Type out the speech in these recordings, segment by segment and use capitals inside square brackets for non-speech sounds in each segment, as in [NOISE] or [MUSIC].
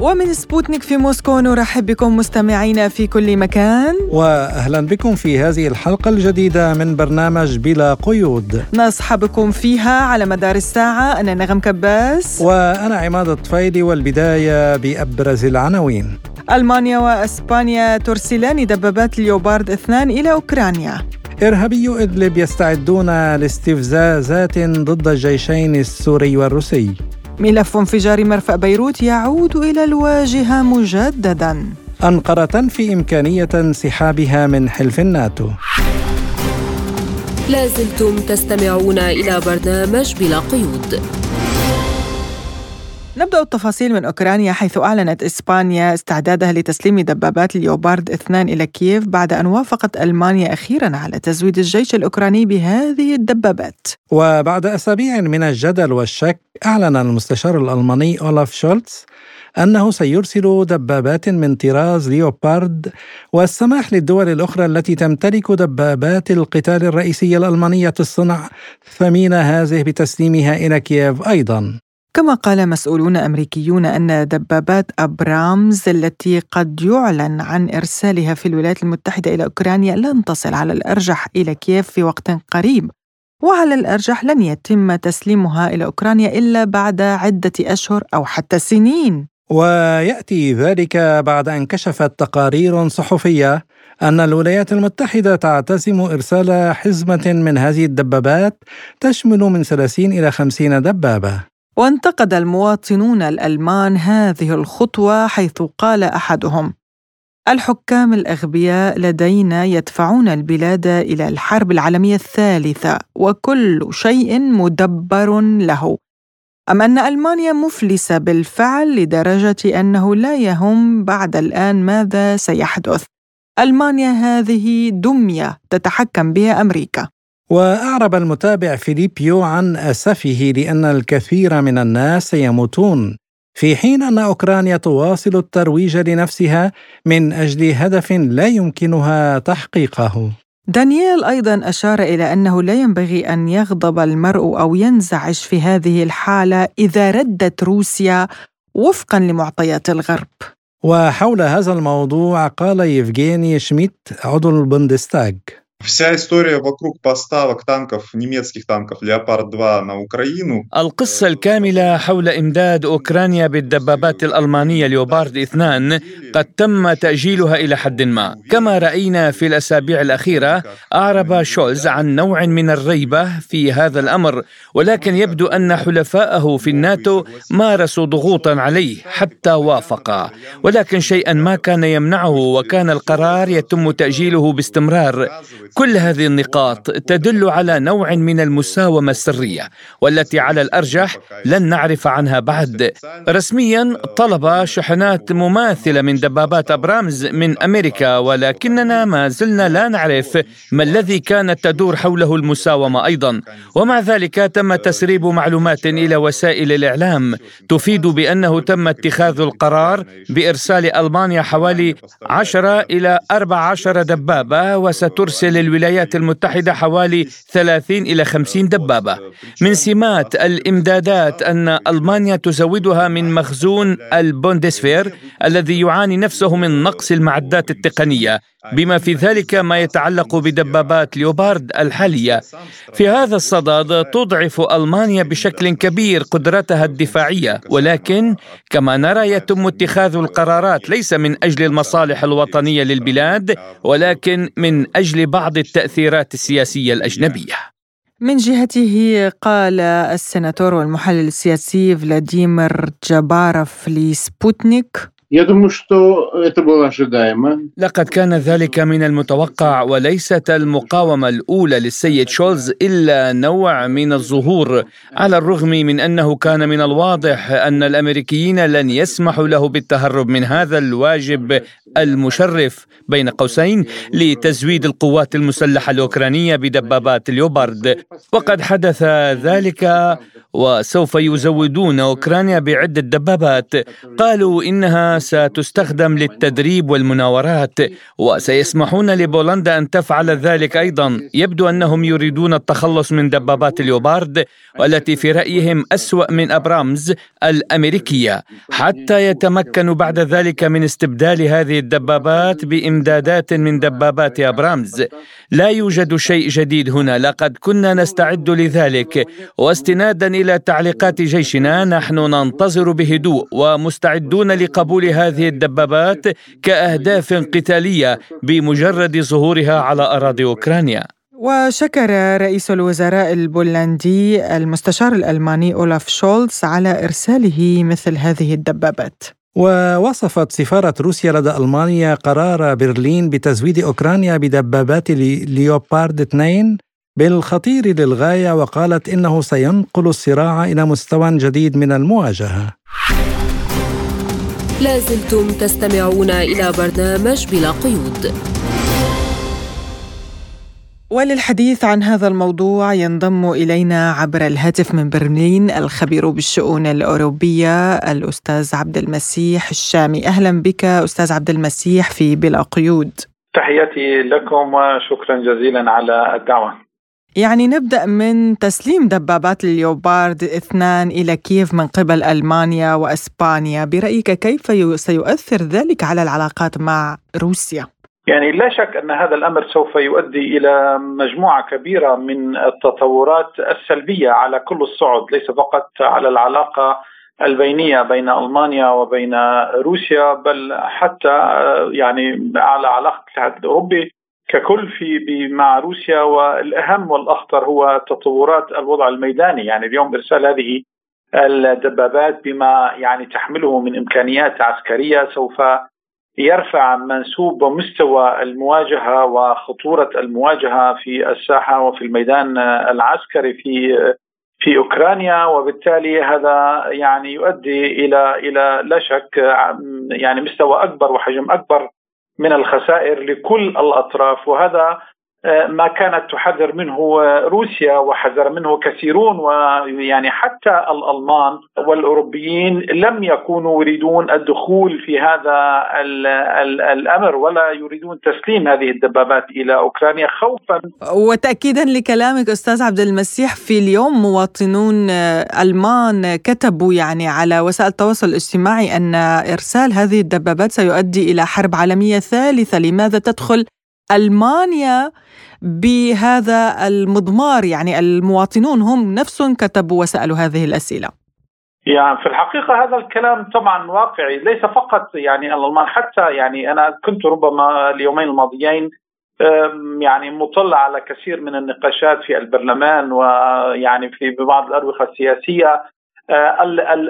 ومن سبوتنيك في موسكو نرحب بكم مستمعينا في كل مكان. واهلا بكم في هذه الحلقة الجديدة من برنامج بلا قيود. نصحبكم فيها على مدار الساعة. أنا نغم كباس. وأنا عماد الطفيلي والبداية بأبرز العناوين. ألمانيا وإسبانيا ترسلان دبابات ليوبارد اثنان إلى أوكرانيا. إرهابي إدلب يستعدون لاستفزازات ضد الجيشين السوري والروسي. ملف انفجار مرفأ بيروت يعود إلى الواجهة مجددا. أنقرة تنفي إمكانية انسحابها من حلف الناتو. لازلتم تستمعون إلى برنامج بلا قيود. نبدأ التفاصيل من أوكرانيا حيث أعلنت إسبانيا استعدادها لتسليم دبابات اليوبارد اثنان إلى كييف بعد أن وافقت ألمانيا أخيرا على تزويد الجيش الأوكراني بهذه الدبابات. وبعد أسابيع من الجدل والشك أعلن المستشار الألماني أولاف شولتز أنه سيرسل دبابات من طراز ليوبارد والسماح للدول الأخرى التي تمتلك دبابات القتال الرئيسية الألمانية الصنع ثمين هذه بتسليمها إلى كييف أيضا. كما قال مسؤولون أمريكيون أن دبابات أبرامز التي قد يعلن عن إرسالها في الولايات المتحدة إلى أوكرانيا لن تصل على الأرجح إلى كييف في وقت قريب وعلى الأرجح لن يتم تسليمها إلى أوكرانيا إلا بعد عدة أشهر أو حتى سنين. ويأتي ذلك بعد أن كشفت تقارير صحفية أن الولايات المتحدة تعتزم إرسال حزمة من هذه الدبابات تشمل من 30 إلى 50 دبابة. وانتقد المواطنون الألمان هذه الخطوة حيث قال أحدهم الحكام الأغبياء لدينا يدفعون البلاد إلى الحرب العالمية الثالثة وكل شيء مدبر له. أم أن ألمانيا مفلسة بالفعل لدرجة أنه لا يهم بعد الآن ماذا سيحدث. ألمانيا هذه دمية تتحكم بها أمريكا. وأعرب المتابع فيليبيو عن أسفه لأن الكثير من الناس سيموتون في حين أن أوكرانيا تواصل الترويج لنفسها من أجل هدف لا يمكنها تحقيقه. دانييل أيضا أشار إلى أنه لا ينبغي أن يغضب المرء أو ينزعج في هذه الحالة إذا ردت روسيا وفقا لمعطيات الغرب. وحول هذا الموضوع قال يفغيني شميت عضو البندستاغ Вся история вокруг поставок танков, немецких танков «Леопард-2» на Украину. القصة الكاملة حول إمداد أوكرانيا بالدبابات الألمانية ليوبارد 2 قد تم تأجيلها إلى حد ما كما رأينا في الأسابيع الأخيرة أعرب شولز عن نوع من الريبة في هذا الأمر ولكن يبدو أن حلفائه في الناتو مارسوا ضغوطا عليه حتى وافق ولكن شيئا ما كان يمنعه وكان القرار يتم تأجيله باستمرار كل هذه النقاط تدل على نوع من المساومة السرية والتي على الأرجح لن نعرف عنها بعد. رسميا طلب شحنات مماثلة من دبابات أبرامز من أمريكا ولكننا ما زلنا لا نعرف ما الذي كانت تدور حوله المساومة أيضا. ومع ذلك تم تسريب معلومات إلى وسائل الإعلام تفيد بأنه تم اتخاذ القرار بإرسال ألمانيا حوالي 10 إلى 14 دبابة وسترسل الولايات المتحدة حوالي 30 إلى 50 دبابة. من سمات الإمدادات أن ألمانيا تزودها من مخزون البوندسفير الذي يعاني نفسه من نقص المعدات التقنية. بما في ذلك ما يتعلق بدبابات ليوبارد الحالية. في هذا الصدد تضعف ألمانيا بشكل كبير قدرتها الدفاعية. ولكن كما نرى يتم اتخاذ القرارات ليس من أجل المصالح الوطنية للبلاد ولكن من أجل بعض التأثيرات السياسية الأجنبية. من جهته قال السناتور والمحلل السياسي فلاديمير جاباروف لسبوتنيك لقد كان ذلك من المتوقع وليست المقاومة الأولى للسيد شولز إلا نوع من الظهور على الرغم من أنه كان من الواضح أن الأمريكيين لن يسمحوا له بالتهرب من هذا الواجب المشرف بين قوسين لتزويد القوات المسلحة الأوكرانية بدبابات ليوبرد وقد حدث ذلك وسوف يزودون أوكرانيا بعدة دبابات. قالوا إنها ستستخدم للتدريب والمناورات وسيسمحون لبولندا أن تفعل ذلك أيضا. يبدو أنهم يريدون التخلص من دبابات اليوبارد والتي في رأيهم أسوأ من أبرامز الأمريكية. حتى يتمكنوا بعد ذلك من استبدال هذه الدبابات بإمدادات من دبابات أبرامز. لا يوجد شيء جديد هنا لقد كنا نستعد لذلك. واستنادا إلى تعليقات جيشنا نحن ننتظر بهدوء ومستعدون لقبول هذه الدبابات كأهداف قتالية بمجرد ظهورها على أراضي أوكرانيا. وشكر رئيس الوزراء البولندي المستشار الألماني أولاف شولز على إرساله مثل هذه الدبابات. ووصفت سفارة روسيا لدى ألمانيا قرار برلين بتزويد أوكرانيا بدبابات ليوبارد 2 بالخطير للغاية وقالت إنه سينقل الصراع إلى مستوى جديد من المواجهة. لازلتم تستمعون إلى برنامج بلا قيود. وللحديث عن هذا الموضوع ينضم إلينا عبر الهاتف من برلين الخبير بالشؤون الأوروبية الأستاذ عبد المسيح الشامي. أهلا بك أستاذ عبد المسيح في بلا قيود. تحياتي لكم وشكرا جزيلا على الدعوة. يعني نبدأ من تسليم دبابات اليوبارد اثنان إلى كييف من قبل ألمانيا وأسبانيا برأيك كيف سيؤثر ذلك على العلاقات مع روسيا؟ يعني لا شك أن هذا الأمر سوف يؤدي إلى مجموعة كبيرة من التطورات السلبية على كل الصعد ليس فقط على العلاقة البينية بين ألمانيا وبين روسيا بل حتى يعني على علاقة الاتحاد الأوروبي ككل في مع روسيا والأهم والأخطر هو تطورات الوضع الميداني. يعني اليوم إرسال هذه الدبابات بما يعني تحمله من إمكانيات عسكرية سوف يرفع منسوب ومستوى المواجهة وخطورة المواجهة في الساحة وفي الميدان العسكري في في أوكرانيا. وبالتالي هذا يعني يؤدي إلى إلى لا شك يعني مستوى أكبر وحجم أكبر من الخسائر لكل الأطراف وهذا ما كانت تحذر منه روسيا وحذر منه كثيرون ويعني حتى الألمان والأوروبيين لم يكونوا يريدون الدخول في هذا ال ال الأمر ولا يريدون تسليم هذه الدبابات إلى أوكرانيا خوفا. وتاكيدا لكلامك أستاذ عبد المسيح في اليوم مواطنون ألمان كتبوا يعني على وسائل التواصل الاجتماعي أن إرسال هذه الدبابات سيؤدي إلى حرب عالمية ثالثة. لماذا تدخل ألمانيا بهذا المضمار يعني المواطنون هم نفسهم كتبوا وسألوا هذه الأسئلة. يعني في الحقيقة هذا الكلام طبعا واقعي ليس فقط يعني الألمان حتى يعني أنا كنت ربما اليومين الماضيين يعني مطلع على كثير من النقاشات في البرلمان ويعني في بعض الأروقة السياسية. أه،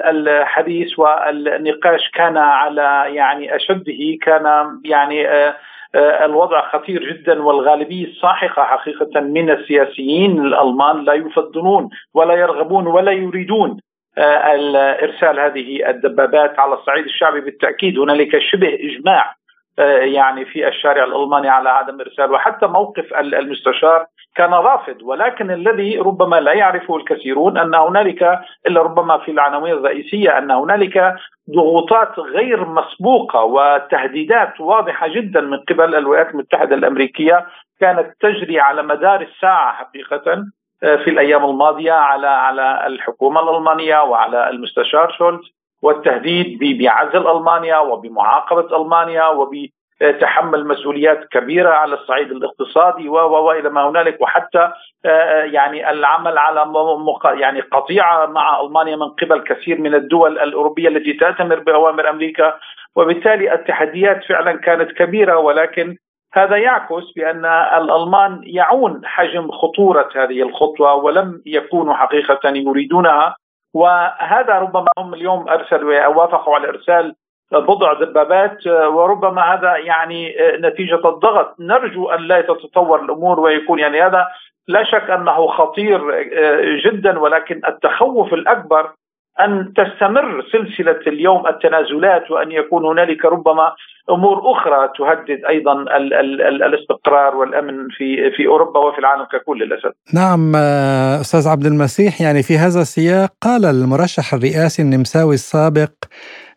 الحديث والنقاش كان على يعني أشده كان يعني أه، الوضع خطير جدا والغالبية الساحقة حقيقة من السياسيين الألمان لا يفضلون ولا يرغبون ولا يريدون آه، ارسال هذه الدبابات على الصعيد الشعبي. بالتأكيد هنالك شبه إجماع آه، يعني في الشارع الألماني على عدم إرسال وحتى موقف المستشار كان رافض ولكن الذي ربما لا يعرفه الكثيرون أن هنالك إلا ربما في العناوين الرئيسية أن هنالك ضغوطات غير مسبوقة وتهديدات واضحة جدا من قبل الولايات المتحدة الأمريكية كانت تجري على مدار الساعة حقيقة آه، في الأيام الماضية على على الحكومة الألمانية وعلى المستشار شولتز والتهديد بعزل ألمانيا وبمعاقبة ألمانيا وب تحمل مسؤوليات كبيرة على الصعيد الاقتصادي و والى ما هنالك وحتى آه، يعني العمل على يعني قطيعة مع ألمانيا من قبل كثير من الدول الأوروبية التي تأتمر بأوامر أمريكا. وبالتالي التحديات فعلا كانت كبيرة ولكن هذا يعكس بأن الألمان يعون حجم خطورة هذه الخطوة ولم يكونوا حقيقة يريدونها. وهذا ربما هم اليوم ارسلوا وافقوا على إرسال بضع دبابات وربما هذا يعني نتيجة الضغط نرجو أن لا تتطور الأمور ويكون يعني هذا لا شك أنه خطير جدا ولكن التخوف الأكبر أن تستمر سلسلة اليوم التنازلات وأن يكون هنالك ربما أمور أخرى تهدد أيضا ال ال ال الاستقرار والأمن في في أوروبا وفي العالم ككل للأسف. نعم آه، أستاذ عبد المسيح يعني في هذا السياق قال المرشح الرئاسي النمساوي السابق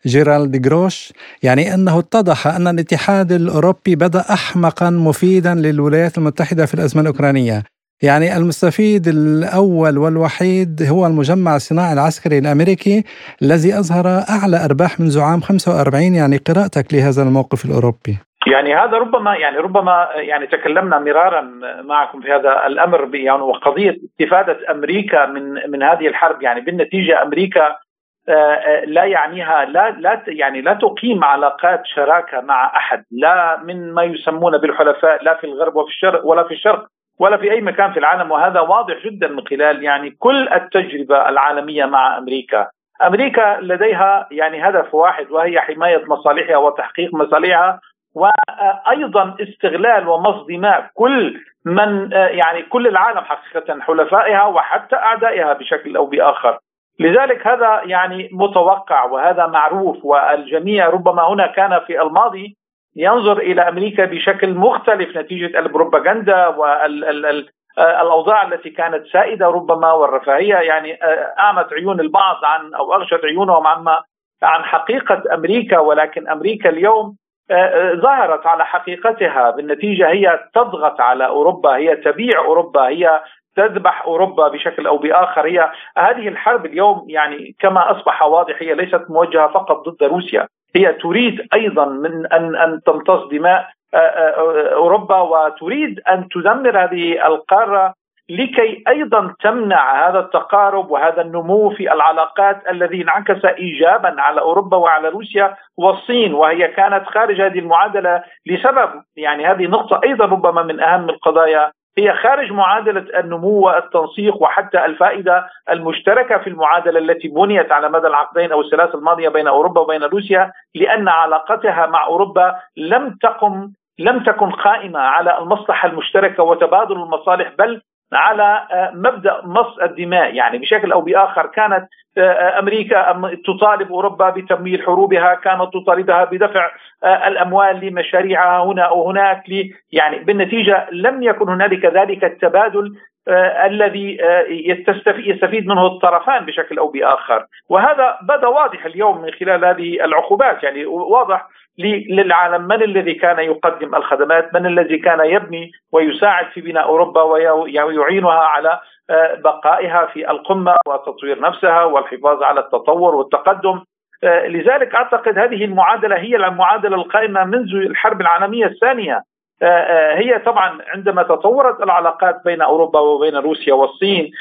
جيرالد جروش يعني أنه اتضح أن الاتحاد الأوروبي بدأ احمقا مفيدا للولايات المتحدة في الأزمة الأوكرانية. يعني المستفيد الأول والوحيد هو المجمع الصناعي العسكري الأمريكي الذي أظهر أعلى أرباح منذ عام 45 يعني قراءتك لهذا الموقف الأوروبي. يعني هذا ربما يعني ربما يعني تكلمنا مرارا معكم في هذا الأمر يعني وقضيه استفادة أمريكا من من هذه الحرب يعني بالنتيجة أمريكا لا يعنيها لا لا يعني لا تقيم علاقات شراكة مع أحد لا من ما يسمون بالحلفاء لا في الغرب وفي الشرق ولا في الشرق ولا في أي مكان في العالم وهذا واضح جدا من خلال يعني كل التجربة العالمية مع أمريكا. أمريكا لديها يعني هدف واحد وهي حماية مصالحها وتحقيق مصالحها وأيضا استغلال ومص دماء كل من يعني كل العالم حقيقه حلفائها وحتى أعدائها بشكل أو بآخر. لذلك هذا يعني متوقع وهذا معروف والجميع ربما هنا كان في الماضي ينظر إلى أمريكا بشكل مختلف نتيجة البروباغندا والاوضاع التي كانت سائدة ربما والرفاهية يعني آه، اعمت عيون البعض عن أو أغشت عيونهم عما عن حقيقة أمريكا ولكن أمريكا اليوم آه، آه، ظهرت على حقيقتها بالنتيجة هي تضغط على أوروبا هي تبيع أوروبا هي تذبح أوروبا بشكل أو بآخر. هي هذه الحرب اليوم يعني كما أصبح واضح هي ليست موجهة فقط ضد روسيا. هي تريد أيضا من ان أن تمتص دماء أوروبا وتريد أن تدمر هذه القارة لكي أيضا تمنع هذا التقارب وهذا النمو في العلاقات الذي انعكس ايجابا على أوروبا وعلى روسيا والصين. وهي كانت خارج هذه المعادلة لسبب. يعني هذه نقطة أيضا ربما من أهم القضايا هي خارج معادلة النمو والتنسيق وحتى الفائدة المشتركة في المعادلة التي بنيت على مدى العقدين أو الثلاث الماضية بين أوروبا وبين روسيا لأن علاقتها مع أوروبا لم تقم لم تكن قائمة على المصلحة المشتركة وتبادل المصالح بل على آه، مبدأ مص الدماء. يعني بشكل أو بآخر كانت آه، أمريكا تطالب أوروبا بتمويل حروبها كانت تطالبها بدفع آه، الأموال لمشاريعها هنا أو هناك يعني بالنتيجة لم يكن هنالك ذلك التبادل الذي يستفيد منه الطرفان بشكل أو بآخر. وهذا بدأ واضح اليوم من خلال هذه العقوبات. يعني واضح للعالم من الذي كان يقدم الخدمات؟ من الذي كان يبني ويساعد في بناء أوروبا ويعينها على آه، بقائها في القمة وتطوير نفسها والحفاظ على التطور والتقدم؟ آه، لذلك أعتقد هذه المعادلة هي المعادلة القائمة منذ الحرب العالمية الثانية. آه، هي طبعا عندما تطورت العلاقات بين أوروبا وبين روسيا والصين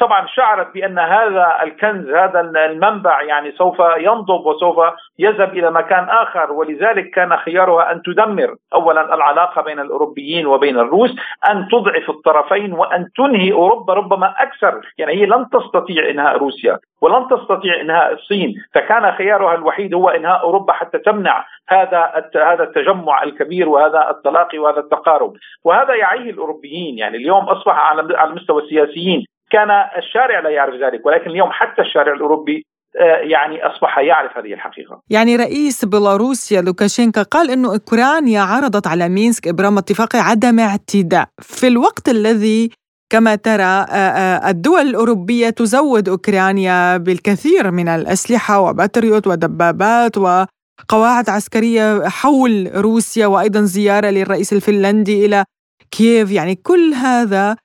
طبعا شعرت بأن هذا الكنز هذا المنبع يعني سوف ينضب وسوف يذهب إلى مكان آخر ولذلك كان خيارها أن تدمر اولا العلاقة بين الأوروبيين وبين الروس أن تضعف الطرفين وأن تنهي أوروبا ربما أكثر. يعني هي لن تستطيع إنهاء روسيا ولن تستطيع إنهاء الصين. فكان خيارها الوحيد هو إنهاء أوروبا حتى تمنع هذا هذا التجمع الكبير وهذا التلاقي وهذا التقارب. وهذا يعيه الأوروبيين. يعني اليوم أصبح على المستوى السياسيين كان الشارع لا يعرف ذلك ولكن اليوم حتى الشارع الأوروبي آه، يعني أصبح يعرف هذه الحقيقة. يعني رئيس بيلاروسيا لوكاشينكا قال إنه أوكرانيا عرضت على مينسك إبرام اتفاق عدم اعتداء في الوقت الذي كما ترى آه، آه، الدول الأوروبية تزود أوكرانيا بالكثير من الأسلحة وباتريوت ودبابات وقواعد عسكرية حول روسيا وأيضا زيارة للرئيس الفنلندي إلى كييف يعني كل هذا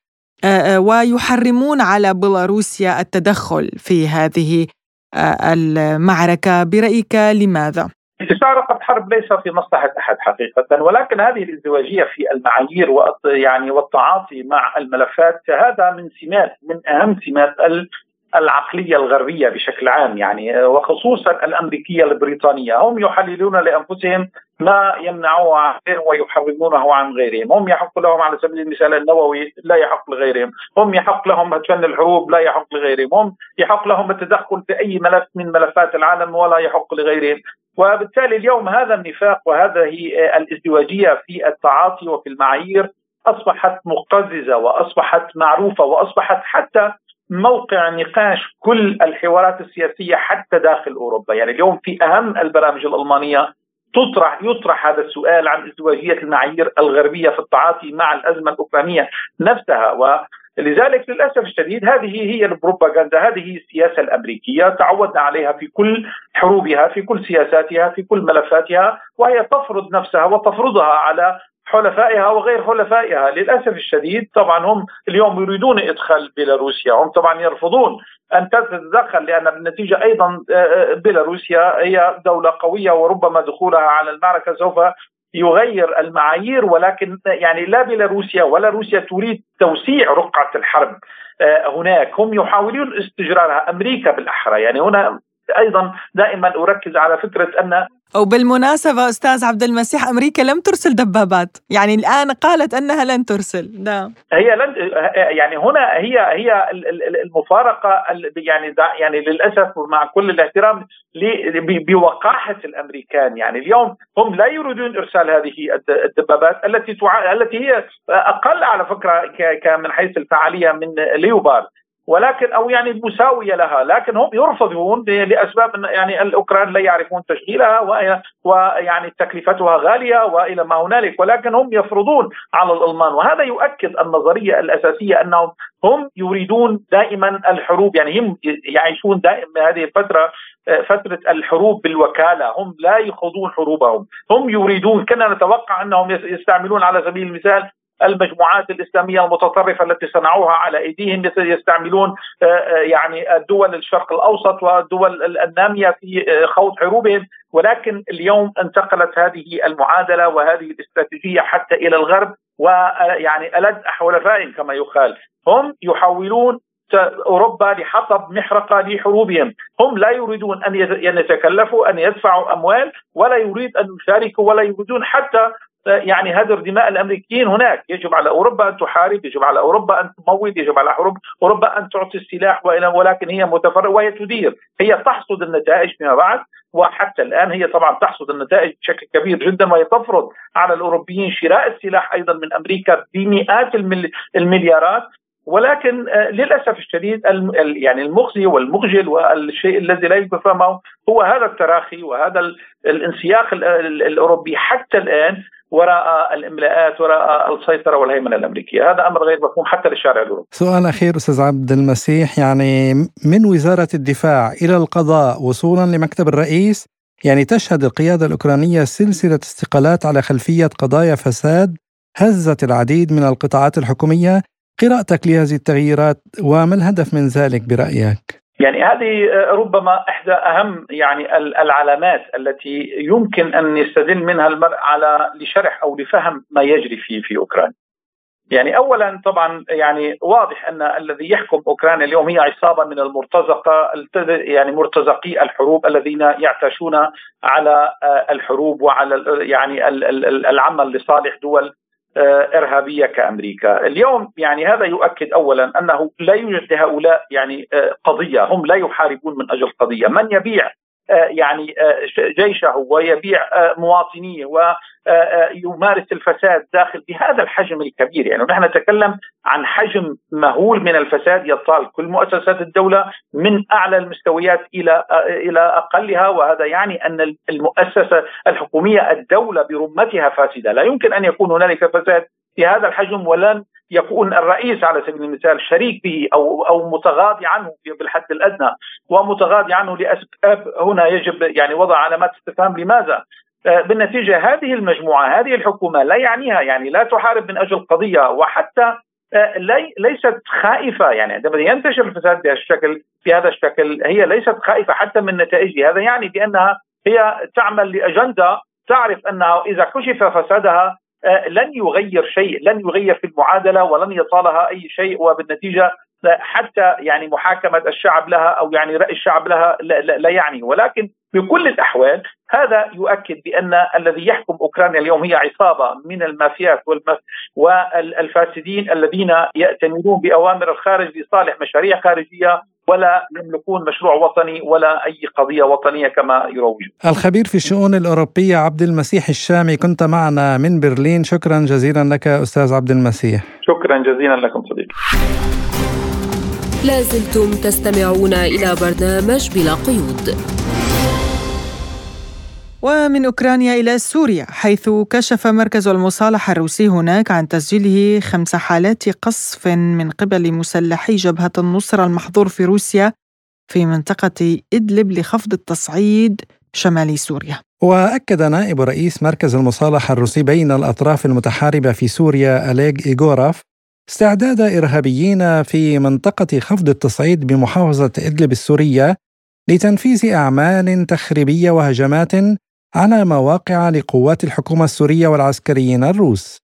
ويحرمون على بيلاروسيا التدخل في هذه آه، المعركة برأيك لماذا؟ استشارة الحرب ليس في مصلحة أحد حقيقة ولكن هذه الازدواجية في المعايير يعني والتعاطي مع الملفات هذا من سمات من أهم سمات العقلية الغربية بشكل عام يعني وخصوصا الأمريكية البريطانية. هم يحللون لأنفسهم ما يمنعوه عن ويحرمونه عن غيرهم. هم يحق لهم على سبيل المثال النووي لا يحق لغيرهم. هم يحق لهم فن الحروب لا يحق لغيرهم. هم يحق لهم التدخل في أي ملف من ملفات العالم ولا يحق لغيرهم. وبالتالي اليوم هذا النفاق وهذه الازدواجية في التعاطي وفي المعايير أصبحت مقززة وأصبحت معروفة وأصبحت حتى موقع نقاش كل الحوارات السياسية حتى داخل أوروبا، يعني اليوم في أهم البرامج الألمانية تطرح يطرح هذا السؤال عن ازدواجية المعايير الغربية في التعاطي مع الأزمة الأوكرانية نفسها. ولذلك للأسف الشديد هذه هي البروباغندا هذه هي السياسة الأمريكية. تعودنا عليها في كل حروبها في كل سياساتها في كل ملفاتها وهي تفرض نفسها وتفرضها على حلفائها وغير حلفائها. للأسف الشديد طبعا هم اليوم يريدون إدخال بيلاروسيا. هم طبعا يرفضون أن تتدخل لأن بالنتيجه أيضا آه، آه، بيلاروسيا هي دولة قوية وربما دخولها على المعركة سوف يغير المعايير. ولكن يعني لا بيلاروسيا ولا روسيا تريد توسيع رقعة الحرب آه، هناك. هم يحاولون استجرارها. أمريكا بالأحرى. يعني هنا أيضا دائما أركز على فكرة أن وبالمناسبة أستاذ عبد المسيح أمريكا لم ترسل دبابات. يعني الآن قالت أنها لن ترسل. نعم. هي لن يعني هنا هي هي المفارقة يعني يعني للأسف مع كل الاحترام بوقاحة الأمريكان. يعني اليوم هم لا يريدون إرسال هذه الدبابات التي. التي هي أقل على فكرة من حيث الفعالية من ليوبارد. ولكن أو يعني مساوية لها لكن هم يرفضون لأسباب يعني الأوكران لا يعرفون تشغيلها ويعني تكلفتها غالية وإلى ما هنالك ولكن هم يفرضون على الألمان. وهذا يؤكد النظرية الأساسية أنهم هم يريدون دائما الحروب يعني هم يعيشون دائما هذه الفترة فترة الحروب بالوكالة. هم لا يخوضون حروبهم. هم يريدون كنا نتوقع أنهم يستعملون على سبيل المثال المجموعات الإسلامية المتطرفة التي صنعوها على أيديهم يستعملون آه، آه، يعني دول الشرق الأوسط والدول النامية في آه، خوض حروبهم. ولكن اليوم انتقلت هذه المعادلة وهذه الاستراتيجية حتى إلى الغرب ويعني ألد حلفاء كما يقال. هم يحاولون أوروبا لحطب محرقة لحروبهم، هم لا يريدون أن يتكلفوا أن يدفعوا أموال ولا يريد أن يشاركوا ولا يريدون حتى يعني هدر دماء الأمريكيين هناك، يجب على أوروبا أن تحارب، يجب على أوروبا أن تمول، يجب على أوروبا أن تعطي السلاح ولكن هي متفرغه وهي تدير، هي تحصد النتائج فيما بعد وحتى الآن هي طبعا تحصد النتائج بشكل كبير جدا وهي تفرض على الأوروبيين شراء السلاح أيضا من أمريكا بمئات المليارات. ولكن آه، للأسف الشديد يعني المخزي والمخجل والشيء الذي لا يمكن فهمه هو هذا التراخي وهذا الانسياق الأوروبي. حتى الآن وراء الإملاءات وراء السيطرة والهيمنة الأمريكية، هذا أمر غير مفهوم حتى للشارع الأوروبي. سؤال أخير أستاذ عبد المسيح يعني من وزارة الدفاع إلى القضاء وصولا لمكتب الرئيس يعني تشهد القيادة الأوكرانية سلسلة استقالات على خلفية قضايا فساد هزت العديد من القطاعات الحكومية، قراءتك لهذه التغييرات وما الهدف من ذلك برأيك؟ يعني هذه ربما إحدى أهم يعني العلامات التي يمكن أن يستدل منها المرء على لشرح أو لفهم ما يجري في في أوكرانيا. يعني اولا طبعا يعني واضح أن الذي يحكم أوكرانيا اليوم هي عصابة من المرتزقة يعني مرتزقي الحروب الذين يعتاشون على الحروب وعلى يعني العمل لصالح دول آه، إرهابية كأمريكا، اليوم يعني هذا يؤكد اولا أنه لا يوجد لهؤلاء يعني آه، قضية، هم لا يحاربون من أجل قضية، من يبيع آه، يعني جيشه ويبيع مواطنيه ويمارس الفساد داخل بهذا الحجم الكبير. يعني نحن نتكلم عن حجم مهول من الفساد يطال كل مؤسسات الدولة من أعلى المستويات إلى إلى أقلها. وهذا يعني أن المؤسسة الحكومية الدولة برمتها فاسدة. لا يمكن أن يكون هنالك فساد في هذا الحجم ولن يكون الرئيس على سبيل المثال شريك به أو أو متغاضي عنه بالحد الأدنى ومتغاضي عنه لأسباب هنا يجب يعني وضع علامات استفهام لماذا؟ بالنتيجة هذه المجموعة هذه الحكومة لا يعنيها يعني لا تحارب من أجل قضية وحتى آه، ليست خائفة يعني عندما ينتشر الفساد بهذا الشكل بهذا الشكل هي ليست خائفة حتى من نتائجه هذا يعني بأنها هي تعمل لأجندة تعرف أنها إذا كشف فسادها آه، لن يغير شيء لن يغير في المعادلة ولن يطالها أي شيء وبالنتيجة حتى يعني محاكمة الشعب لها أو يعني رأي الشعب لها لا, لا يعني. ولكن بكل الأحوال هذا يؤكد بأن الذي يحكم أوكرانيا اليوم هي عصابة من المافيات والفاسدين الذين يأتمرون بأوامر الخارج لصالح مشاريع خارجية ولا يملكون مشروع وطني ولا أي قضية وطنية كما يروجون. الخبير في الشؤون الأوروبية عبد المسيح الشامي كنت معنا من برلين شكرا جزيلا لك أستاذ عبد المسيح. شكرا جزيلا لكم صديقي. لازلتم تستمعون إلى برنامج بلا قيود ومن أوكرانيا إلى سوريا حيث كشف مركز المصالحة الروسي هناك عن تسجيله خمس حالات قصف من قبل مسلحي جبهة النصرة المحظور في روسيا في منطقة إدلب لخفض التصعيد شمال سوريا. وأكد نائب رئيس مركز المصالحة الروسي بين الأطراف المتحاربة في سوريا أليغ إيغوراف استعداد إرهابيين في منطقة خفض التصعيد بمحافظة إدلب السورية لتنفيذ أعمال تخريبية وهجمات على مواقع لقوات الحكومة السورية والعسكريين الروس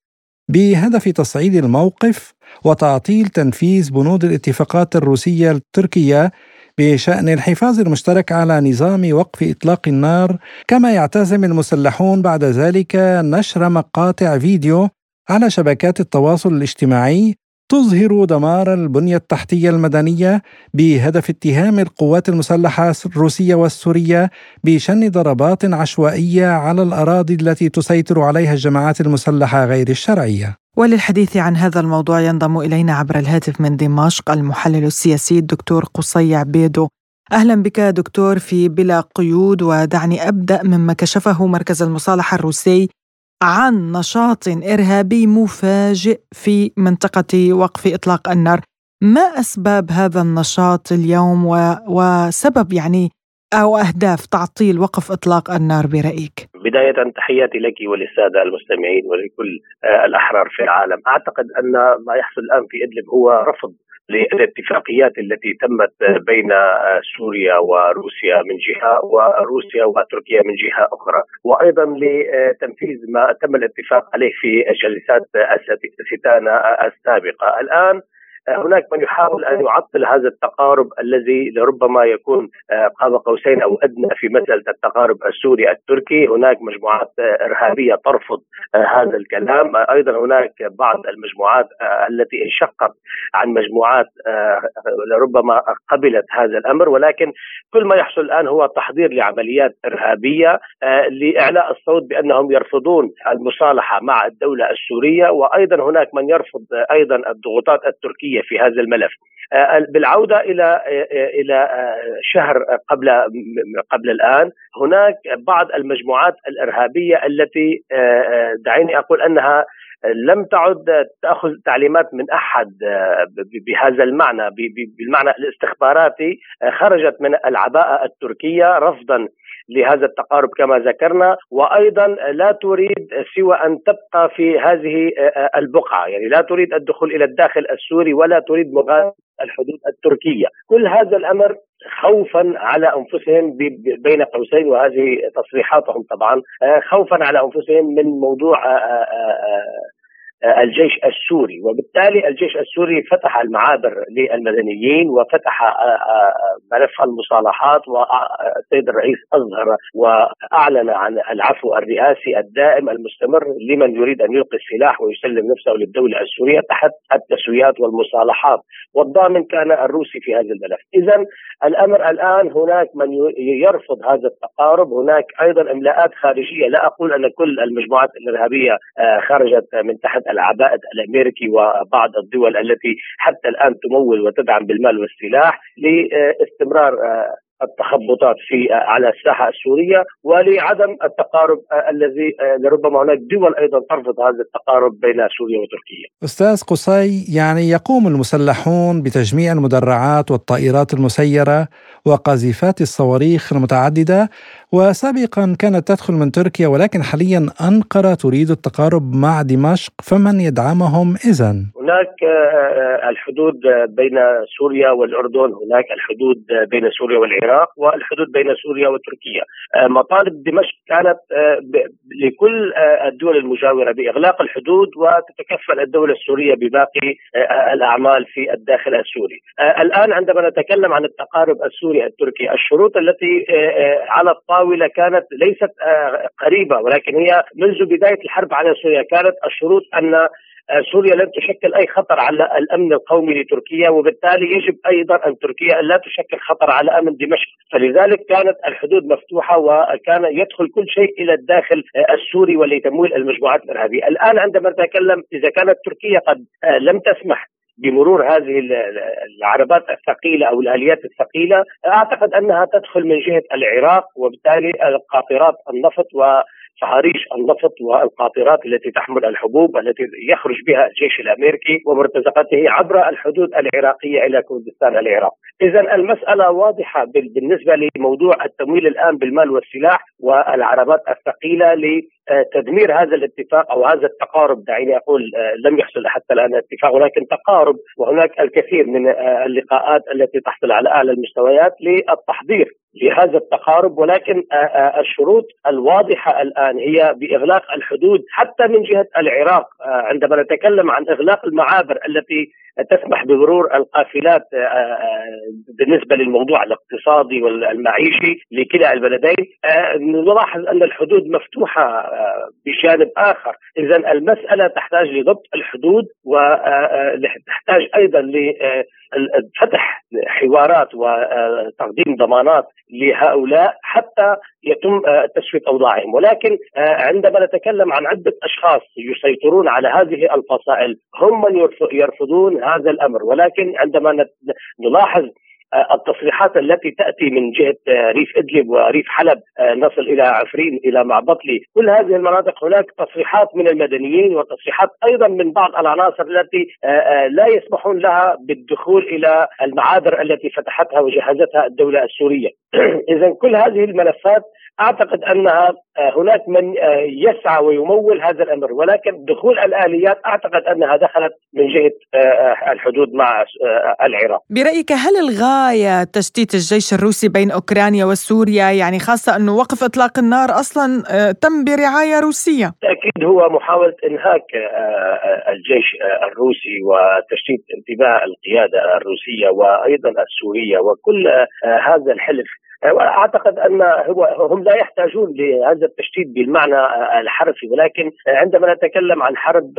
بهدف تصعيد الموقف وتعطيل تنفيذ بنود الاتفاقات الروسية التركية بشأن الحفاظ المشترك على نظام وقف إطلاق النار كما يعتزم المسلحون بعد ذلك نشر مقاطع فيديو على شبكات التواصل الاجتماعي تظهر دمار البنية التحتية المدنية بهدف اتهام القوات المسلحة الروسية والسورية بشن ضربات عشوائية على الأراضي التي تسيطر عليها الجماعات المسلحة غير الشرعية. وللحديث عن هذا الموضوع ينضم إلينا عبر الهاتف من دمشق المحلل السياسي الدكتور قصي عبيدو أهلا بك دكتور في بلا قيود ودعني أبدأ مما كشفه مركز المصالحة الروسي عن نشاط إرهابي مفاجئ في منطقة وقف إطلاق النار ما أسباب هذا النشاط اليوم و... وسبب يعني أو أهداف تعطيل وقف إطلاق النار برأيك؟ بداية تحياتي لك وللسادة المستمعين ولكل آه، الأحرار في العالم أعتقد أن ما يحصل الآن في إدلب هو رفض للاتفاقيات التي تمت بين سوريا وروسيا من جهة وروسيا وتركيا من جهة أخرى. وأيضا لتنفيذ ما تم الاتفاق عليه في جلسات ستانا السابقة. الآن هناك من يحاول أن يعطل هذا التقارب الذي لربما يكون آه، قاب قوسين أو أدنى في مسألة التقارب السوري التركي، هناك مجموعات آه، إرهابية ترفض آه، هذا الكلام، أيضا هناك بعض المجموعات التي انشقت عن مجموعات لربما قبلت هذا الأمر. ولكن كل ما يحصل الآن هو تحضير لعمليات إرهابية لإعلاء الصوت بأنهم يرفضون المصالحة مع الدولة السورية. وأيضا هناك من يرفض أيضا الضغوطات التركية الدوليه في هذا الملف. آه، بالعودة إلى آه، إلى آه، شهر قبل قبل الآن هناك بعض المجموعات الإرهابية التي دعيني أقول أنها لم تعد تأخذ تعليمات من أحد بهذا المعنى بالمعنى الاستخباراتي خرجت من العباءة التركية رفضا لهذا التقارب كما ذكرنا وأيضا لا تريد سوى أن تبقى في هذه البقعة. يعني لا تريد الدخول إلى الداخل السوري ولا تريد مغادرة الحدود التركية. كل هذا الأمر خوفا على أنفسهم بين قوسين وهذه تصريحاتهم طبعا خوفا على أنفسهم من موضوع الجيش السوري. وبالتالي الجيش السوري فتح المعابر للمدنيين وفتح آه، آه، ملف المصالحات والسيد الرئيس أظهر وأعلن عن العفو الرئاسي الدائم المستمر لمن يريد أن يلقي السلاح ويسلم نفسه للدولة السورية تحت التسويات والمصالحات. والضامن كان الروسي في هذا الملف. اذا الأمر الآن هناك من يرفض هذا التقارب. هناك أيضا املاءات خارجية. لا أقول أن كل المجموعات الإرهابية آه، خرجت من تحت العباءة الأمريكي وبعض الدول التي حتى الآن تمول وتدعم بالمال والسلاح لاستمرار آه، التخبطات في آه، على الساحة السورية ولعدم التقارب آه، الذي لربما هناك دول أيضا ترفض هذا التقارب بين سوريا وتركيا. أستاذ قصي يعني يقوم المسلحون بتجميع المدرعات والطائرات المسيرة وقاذفات الصواريخ المتعددة وسابقا كانت تدخل من تركيا ولكن حاليا أنقرة تريد التقارب مع دمشق فمن يدعمهم إذا؟ هناك آه، آه، الحدود بين سوريا والأردن هناك الحدود بين سوريا والعراق والحدود بين سوريا وتركيا. آه، مطالب دمشق كانت لكل الدول المجاورة بإغلاق الحدود وتتكفل الدولة السورية بباقي الأعمال في الداخل السوري. الآن عندما نتكلم عن التقارب السوري التركي الشروط التي على الطاولة كانت ليست قريبة ولكن هي منذ بداية الحرب على سوريا كانت الشروط آه، سوريا لن تشكل أي خطر على الأمن القومي لتركيا وبالتالي يجب أيضا أن تركيا لا تشكل خطر على أمن دمشق، فلذلك كانت الحدود مفتوحة وكان يدخل كل شيء إلى الداخل السوري ولتمويل المجموعات الإرهابية، الآن عندما نتكلم إذا كانت تركيا قد لم تسمح بمرور هذه العربات الثقيلة أو الآليات الثقيلة أعتقد أنها تدخل من جهة العراق وبالتالي قاطرات النفط و صهاريج النفط والقاطرات التي تحمل الحبوب التي يخرج بها الجيش الأمريكي ومرتزقته عبر الحدود العراقية إلى كردستان العراق. إذا المسألة واضحة بالنسبة لموضوع التمويل الآن بالمال والسلاح والعربات الثقيلة لتدمير هذا الاتفاق أو هذا التقارب دعيني أقول لم يحصل حتى الآن اتفاق ولكن تقارب وهناك الكثير من اللقاءات التي تحصل على أعلى المستويات للتحضير لهذا التقارب ولكن الشروط الواضحة الآن هي بإغلاق الحدود حتى من جهة العراق. عندما نتكلم عن إغلاق المعابر التي تسمح بمرور القافلات بالنسبة للموضوع الاقتصادي والمعيشي لكلا البلدين. نلاحظ أن الحدود مفتوحة بجانب آخر. اذا المسألة تحتاج لضبط الحدود وتحتاج أيضا لفتح حوارات وتقديم ضمانات لهؤلاء حتى يتم تسويه أوضاعهم. ولكن عندما نتكلم عن عدة أشخاص يسيطرون على هذه الفصائل هم من يرفضون هذا الأمر. ولكن عندما نلاحظ التصريحات التي تأتي من جهة ريف إدلب وريف حلب نصل إلى عفرين إلى معبطلي كل هذه المناطق هناك تصريحات من المدنيين وتصريحات أيضا من بعض العناصر التي لا يسمحون لها بالدخول إلى المعابر التي فتحتها وجهزتها الدولة السورية. [CLEARS THROAT] اذا كل هذه الملفات أعتقد أنها هناك من يسعى ويمول هذا الأمر. ولكن دخول الآليات أعتقد أنها دخلت من جهة الحدود مع العراق. برأيك هل الغايه تشتيت الجيش الروسي بين أوكرانيا وسوريا يعني خاصة أنه وقف إطلاق النار أصلا تم برعاية روسية؟ أكيد هو محاولة إنهاك الجيش الروسي وتشتيت انتباه القيادة الروسية وأيضا السورية وكل هذا الحلف واعتقد أن هو هم لا يحتاجون لهذا التشتيت بالمعنى الحرفي ولكن عندما نتكلم عن حرب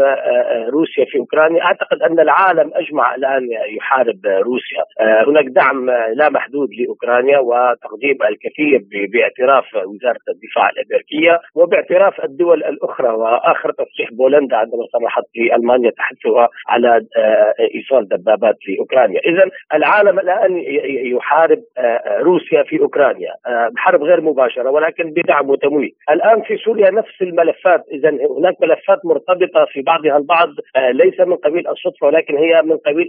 روسيا في أوكرانيا أعتقد أن العالم أجمع الآن يحارب روسيا. هناك دعم لا محدود لأوكرانيا وتقديم الكثير باعتراف وزارة الدفاع الأمريكية وباعتراف الدول الأخرى. وآخر تصريح بولندا عندما صرحت في ألمانيا تحثها على إيصال دبابات لأوكرانيا. اذا العالم الآن يحارب روسيا في أوكرانيا. أوكرانيا بحرب غير مباشرة ولكن بدعم وتمويل الآن في سوريا نفس الملفات إذا هناك ملفات مرتبطة في بعضها البعض ليس من قبيل الصدفة ولكن هي من قبيل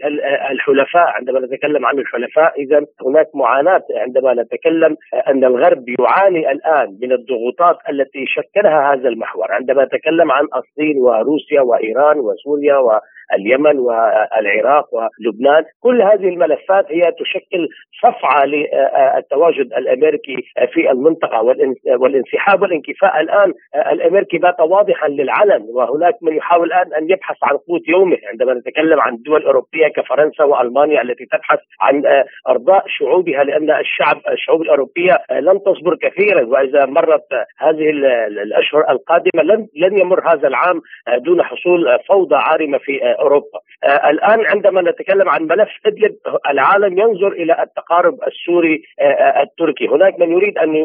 الحلفاء. عندما نتكلم عن الحلفاء إذا هناك معاناة عندما نتكلم أن الغرب يعاني الآن من الضغوطات التي شكلها هذا المحور. عندما نتكلم عن الصين وروسيا وإيران وسوريا و اليمن والعراق ولبنان كل هذه الملفات هي تشكل صفعة للتواجد الأمريكي في المنطقة والانسحاب والانكفاء. الآن الأمريكي بات واضحا للعلن وهناك من يحاول الآن أن يبحث عن قوت يومه. عندما نتكلم عن دول أوروبية كفرنسا وألمانيا التي تبحث عن أرضاء شعوبها لأن الشعب الشعوب الأوروبية لن تصبر كثيرا. وإذا مرت هذه الأشهر القادمة لن لن يمر هذا العام دون حصول فوضى عارمة في أوروبا. آه الآن عندما نتكلم عن ملف إدلب العالم ينظر إلى التقارب السوري آه التركي، هناك من يريد أن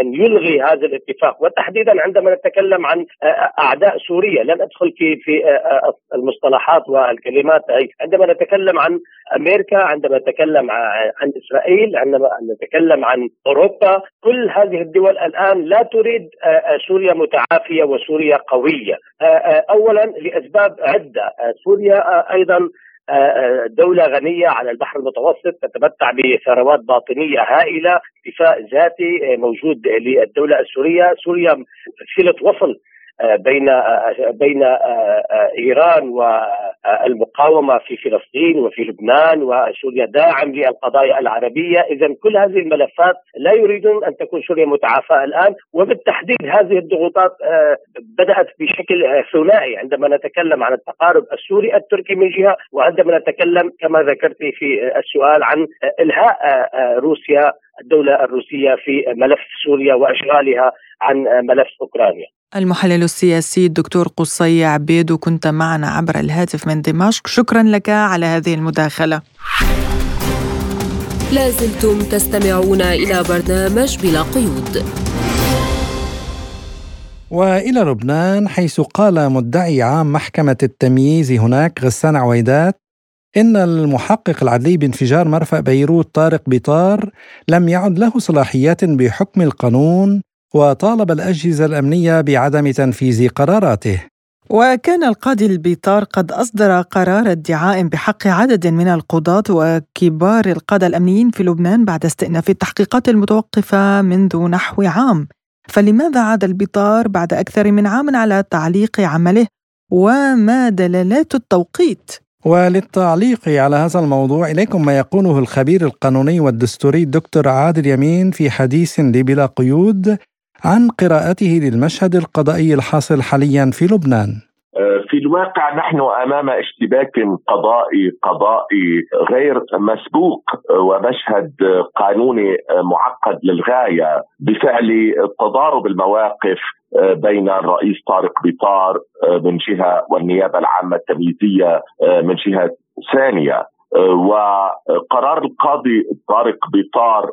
ان يلغي هذا الاتفاق وتحديدا عندما نتكلم عن آه أعداء سوريا، لن أدخل في في المصطلحات والكلمات عندما نتكلم عن أمريكا، عندما نتكلم عن إسرائيل، عندما نتكلم عن أوروبا، كل هذه الدول الآن لا تريد سوريا متعافية وسوريا قوية. اولا لأسباب عدة، سوريا أيضا دولة غنية على البحر المتوسط تتمتع بثروات باطنية هائلة اكتفاء ذاتي موجود للدولة السورية سوريا صلة وصل بين بين إيران والمقاومة في فلسطين وفي لبنان وسوريا داعم للقضايا العربية، اذا كل هذه الملفات لا يريدون أن تكون سوريا متعافاة الآن وبالتحديد هذه الضغوطات بدأت بشكل ثنائي عندما نتكلم عن التقارب السوري التركي من جهة وعندما نتكلم كما ذكرت في السؤال عن إلهاء روسيا الدولة الروسية في ملف سوريا وإشغالها عن ملف أوكرانيا. المحلل السياسي الدكتور قصي عبيد وكنت معنا عبر الهاتف من دمشق. شكرا لك على هذه المداخلة. لازلتم تستمعون إلى برنامج بلا قيود. وإلى لبنان حيث قال مدعي عام محكمة التمييز هناك غسان عويدات إن المحقق العدلي بانفجار مرفأ بيروت طارق بيطار لم يعد له صلاحيات بحكم القانون وطالب الأجهزة الأمنية بعدم تنفيذ قراراته. وكان القاضي البيطار قد أصدر قرار ادعاء بحق عدد من القضاة وكبار القادة الأمنيين في لبنان بعد استئناف التحقيقات المتوقفة منذ نحو عام. فلماذا عاد البيطار بعد أكثر من عام على تعليق عمله؟ وما دلالات التوقيت؟ وللتعليق على هذا الموضوع إليكم ما يقوله الخبير القانوني والدستوري الدكتور عادل يمين في حديث لبلا قيود. عن قراءته للمشهد القضائي الحاصل حاليا في لبنان. آه، في الواقع نحن أمام اشتباك قضائي قضائي غير مسبوق ومشهد قانوني معقد للغاية. بفعل تضارب المواقف آه، بين الرئيس طارق بيطار آه، من جهة والنيابة العامة التمييزية من جهة ثانية. وقرار القاضي طارق بيطار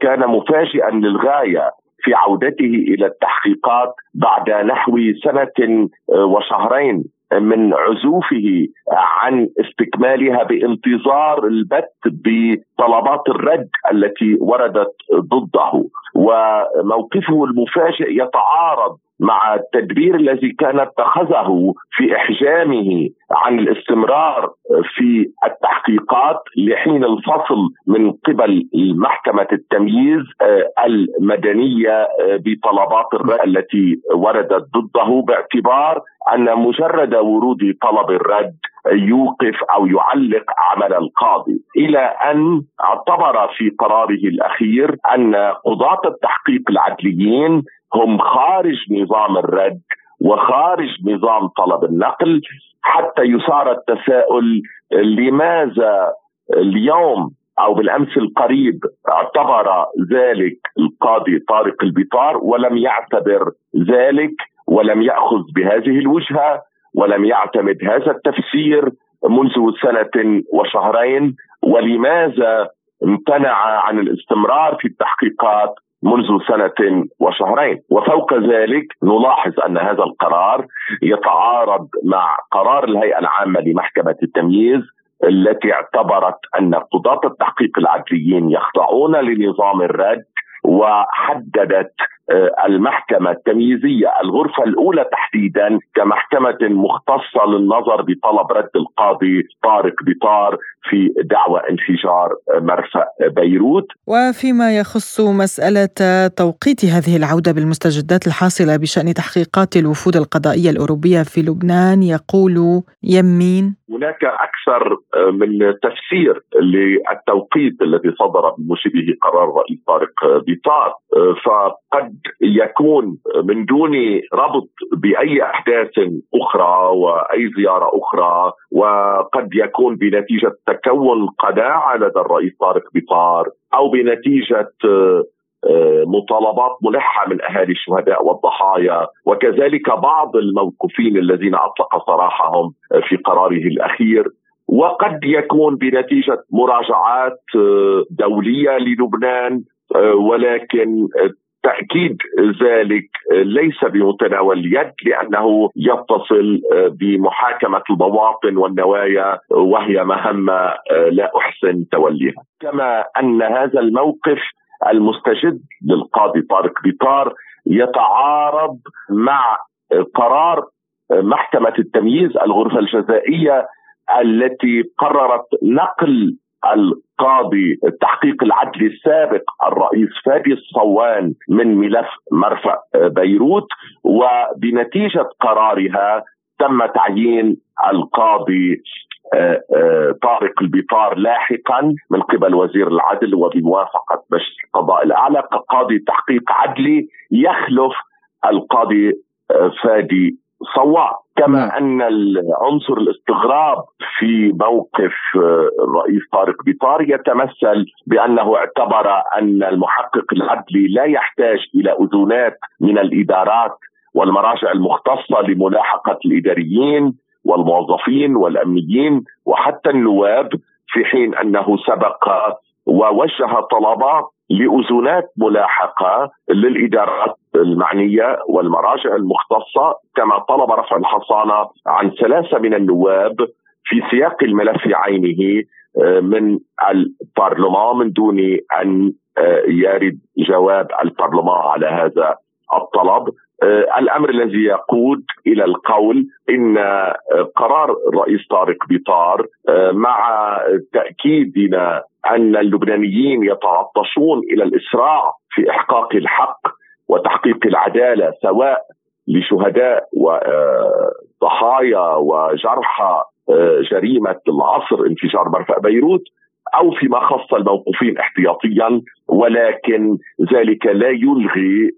كان مفاجئا للغاية. في عودته إلى التحقيقات بعد نحو سنة وشهرين من عزوفه عن استكمالها بانتظار البت بطلبات الرد التي وردت ضده. وموقفه المفاجئ يتعارض مع التدبير الذي كان اتخذه في إحجامه عن الاستمرار في التحقيقات لحين الفصل من قبل محكمة التمييز آه، المدنية آه، بطلبات الرد التي وردت ضده باعتبار أن مجرد ورود طلب الرد يوقف أو يعلق عمل القاضي. إلى أن اعتبر في قراره الأخير أن قضاة التحقيق العدليين هم خارج نظام الرد وخارج نظام طلب النقل. حتى يثار التساؤل لماذا اليوم أو بالأمس القريب اعتبر ذلك القاضي طارق البطار ولم يعتبر ذلك ولم يأخذ بهذه الوجهة ولم يعتمد هذا التفسير منذ سنة وشهرين. ولماذا امتنع عن الاستمرار في التحقيقات منذ سنة وشهرين. وفوق ذلك نلاحظ أن هذا القرار يتعارض مع قرار الهيئة العامة لمحكمة التمييز التي اعتبرت أن قضاة التحقيق العدليين يخضعون لنظام الرد وحددت آه، المحكمة التمييزية الغرفة الأولى تحديدا كمحكمة مختصة للنظر بطلب رد القاضي طارق بطار في دعوى انفجار مرفأ بيروت. وفيما يخص مسألة توقيت هذه العودة بالمستجدات الحاصلة بشأن تحقيقات الوفود القضائية الأوروبية في لبنان يقول يمين هناك أكثر آه، من تفسير للتوقيت الذي صدر بموجبه قرار الرئيس طارق بيطار آه، فقد يكون من دون ربط بأي أحداث أخرى وأي زيارة أخرى وقد يكون بنتيجة تكون قناعة لدى الرئيس طارق بيطار أو بنتيجة آه، مطالبات ملحة من أهالي الشهداء والضحايا. وكذلك بعض الموقوفين الذين أطلق سراحهم في قراره الأخير. وقد يكون بنتيجة مراجعات آه، دولية للبنان آه، ولكن تأكيد ذلك ليس بمتناول اليد لأنه يتصل بمحاكمة البواطن والنوايا وهي مهمة لا أحسن توليها. كما أن هذا الموقف المستجد للقاضي طارق بيطار يتعارض مع قرار محكمة التمييز الغرفة الجزائية التي قررت نقل القاضي التحقيق العدلي السابق الرئيس فادي الصوان من ملف مرفأ بيروت وبنتيجة قرارها تم تعيين القاضي آه، آه، طارق البطار لاحقا من قبل وزير العدل وبموافقة مجلس القضاء الأعلى. كقاضي تحقيق عدلي يخلف القاضي آه، فادي صواب كما أن عنصر الاستغراب في موقف الرئيس طارق بطار يتمثل بأنه اعتبر أن المحقق العدلي لا يحتاج إلى اذونات من الإدارات والمراجع المختصة لملاحقة الإداريين والموظفين والأمنيين وحتى النواب في حين أنه سبق ووجه طلبات لاذونات ملاحقة للإدارات المعنية والمراجع المختصة كما طلب رفع الحصانة عن ثلاثة من النواب في سياق الملف عينه من البرلمان من دون أن يرد جواب البرلمان على هذا الطلب. الأمر الذي يقود إلى القول إن قرار الرئيس طارق بيطار مع تأكيدنا أن اللبنانيين يتعطشون إلى الإسراع في إحقاق الحق وتحقيق العدالة سواء لشهداء وضحايا وجرحى جريمة العصر انفجار مرفأ بيروت أو فيما خص الموقوفين احتياطيا ولكن ذلك لا يلغي